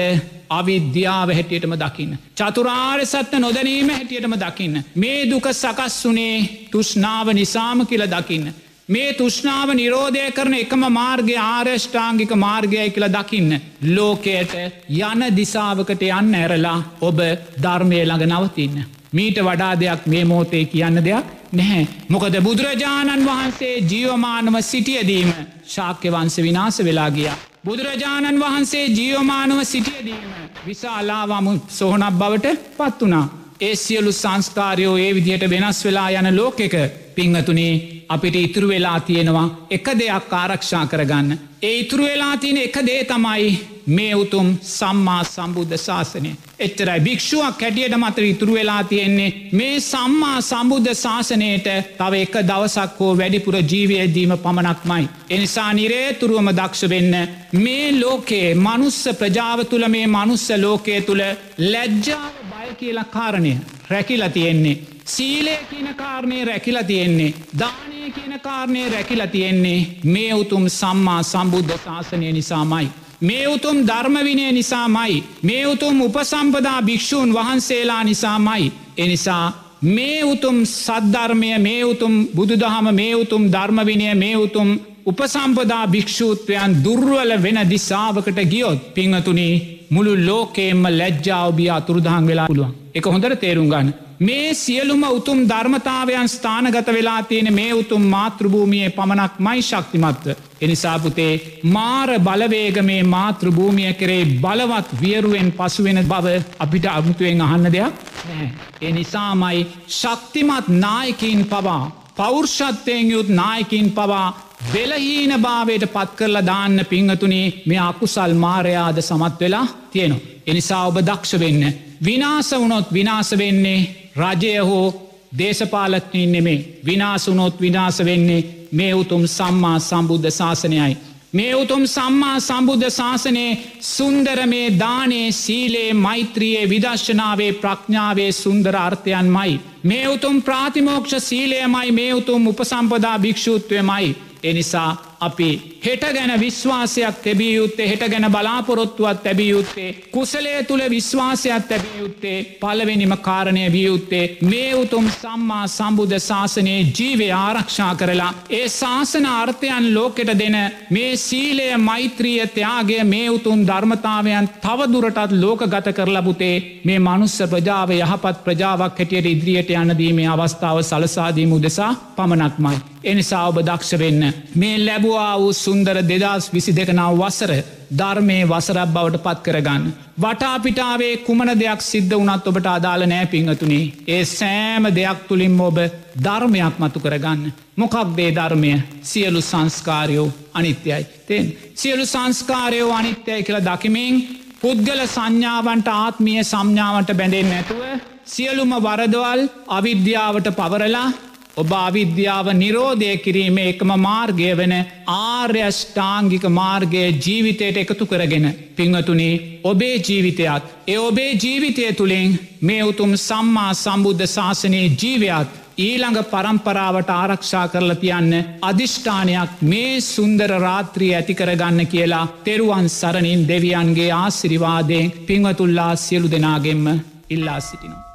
Speaker 2: අවිද්‍යාව හැටියටම දකින්න. චතුරාර් සත්ත නොදැනීම හැටියටම දකින්න. මේ දුක සකස් වනේ තුෂ්නාව නිසාම කියල දකින්න. මේ තුෂ්නාව නිරෝධය කරන එකම මාර්ගය ආර්යෂ්ඨාංගික මාර්ගය කියල දකින්න. ලෝකයට යන දිසාවකට යන්න ඇරලා ඔබ ධර්මය ළඟ නවතින්න. මීට වඩා දෙයක් මේ මෝතේ කියන්න දෙයක් නැහැ. මොකද බුදුරජාණන් වහන්සේ ජීවමානව සිටියදීම ශාක්‍ය වන්ස විනාස වෙලා ගියා. බුදුරජාණන් වහන්සේ ජීවමානව සිටියදීම විශාලාවමු සොහනක් බවට පත් වනා. ඒ සියලු සංස්කාරයෝ ඒ විදිහට වෙනස් වෙලා යන ලෝකෙක පිංහතුනේ අපිට ඉතුරු වෙලා තියෙනවා එක දෙයක් ආරක්ෂා කරගන්න. ඒ ඉතුරු වෙලා තියෙන එක දේ තමයි මේ උතුම් සම්මා සම්බුද්ධ ශාසනය. එච්චරයි භික්ෂුවක් හැටියට මතර ඉතුරු වෙලා තියෙන්නේ මේ සම්මා සම්බුද්ධ ශාසනයට තව එක දවසක් හෝ වැඩිපුර ජීවයදීම පමණක්මයි. එනිසා නිරේතුරුවම දක්ෂ වෙන්න මේ ලෝකයේ මනුස්ස ප්‍රජාව තුළ මේ මනුස්ස ලෝකය තුළ ලැජ්ජාව බය කියලා කාරණය රැකිල තියෙන්නේ. සීලය කියන කාරණය රැකිලා තියෙන්නේ. දානය කියන කාරණය රැකිලා තියෙන්නේ මේ උතුම් සම්මා සම්බුද්ධ ශාසනය නිසාමයි. මේ උතුම් ධර්මවිනය නිසාමයි. මේ උතුම් උපසම්පදා භික්‍ෂූන් වහන්සේලා නිසාමයි. එනිසා මේ උතුම් සද්ධර්මය මේ උතුම් බුදුදහම මේ උතුම් ධර්මවිනය මේ උතුම් උපසම්පදා භික්‍ෂූත්වයන් දුර්වල වෙන දිසාාවකට ගියොත් පිංහතුනී මුළු ලෝකේෙන්ම ලැජ්ජාවබිය අතුරුදහන් වෙලා පුළුවන් එක හොඳට තේරුම් ගන්න. මේ සියලුම උතුම් ධර්මතාවයන් ස්ථානගත වෙලා තියෙන මේ උතුම් මාතෘභූමියයේ පමණක් මයි ශක්තිමත්ව. එනිසාපුතේ මාර බලවේග මේ මාතෘභූමිය කරේ බලවත් වියරුවෙන් පසුවෙන බව අපිට අමුතුවෙන් අහන්න දෙයක් නෑ. එනිසාමයි ශක්තිමත් නායකින් පවා පෞර්ෂත්වයෙන් යුත් නායකින් පවා වෙලහීන භාවයට පත් කරලා දාන්න පිංහතුනේ මේ අකුසල් මාරයාද සමත් වෙලා තියෙනවා. එනිසා ඔබ දක්ෂ වෙන්න. විනාස වුණොත් විනාස වෙන්නේ රජය හෝ දේශපාලත්නීන් නෙමේ විනාසුනොත් විනාස වෙන්නේ මේ උතුම් සම්මා සම්බුද්ධ ශාසනයයි. මේ උතුම් සම්මා සම්බුද්ධ ශාසනයේ සුන්දර මේ දානේ සීලේ මෛත්‍රියයේ විදශ්ශනාවේ ප්‍රඥාවේ සුන්දර අර්ථයන් මයි. මේ උතුම් ප්‍රාතිමෝක්ෂ සීලයමයි මේ උතුම් උපසම්පදා භික්‍ෂූත්වයමයි. එනිසා අපි හෙට ගැන විශ්වාසයක් තැබිය යුත්තේ හෙට ගැන බලාපොරොත්තුවත් තැබිය යුත්තේ කුසලය තුළ විශ්වාසයක් තැබිය යුත්තේ පලවෙනිම කාරණය විය යුත්තේ මේ උතුම් සම්මා සම්බුද්ධ ශාසනයේ ජීවය ආරක්ෂා කරලා ඒ ශාසන අර්ථයන් ලෝකෙට දෙන මේ සීලය මෛත්‍රිය ත්‍යයාගේ මේ උතුම් ධර්මතාවයන් තවදුරටත් ලෝක ගත කරලබුතේ මේ මනුස්ස ප්‍රජාව යහපත් ප්‍රජාවක් හැටියට ඉදිරියට යනදීමේ අවස්ථාව සලසාදීම උදෙසා පමණක්මයි. එනිසා ඔබ දක්ෂ වෙන්න. මේ ලැබවා වූ සුන්දර දෙදස් විසි දෙකනාව වසර ධර්මය වසරක් බවට පත් කරගන්න. වටාපිටාවේ කුමන දෙයක් සිද්ධ වනත් ඔබට අදාළ නෑ පිංහතුනි. ඒ සෑම දෙයක් තුළින්ම ඔබ ධර්මයක් මතු කරගන්න. මොකක්දේ ධර්මය සියලු සංස්කාරයෝ අනිත්‍යයි. තෙන් සියලු සංස්කාරයෝ අනිත්‍යය කියලා දකිමින් පුද්ගල සංඥාවන්ට ආත්මිය සම්ඥාවට බැඳෙන් නැතුව සියලුම වරදවල් අවිද්‍යාවට පවරලා ඔබ අවිද්‍යාව නිරෝධය කිරීම එකම මාර්ගය වන ආර්යෂ්ඨාංගික මාර්ගය ජීවිතයට එකතු කරගෙන පිංහතුනි ඔබේ ජීවිතයත් ඒ ඔබේ ජීවිතය තුළින් මේ උතුම් සම්මා සම්බුද්ධ ශාසනයේ ජීවයක් ඊළඟ පරම්පරාවට ආරක්ෂා කරලා තියන්න අධිෂ්ඨානයක් මේ සුන්දර රාත්‍රී ඇති කරගන්න කියලා තෙරුවන් සරණින් දෙවියන්ගේ ආසිරිවාදයෙන් පිංවතුල්ලා සියලු දෙනාගෙන්ම ඉල්ලා සිටිනවා.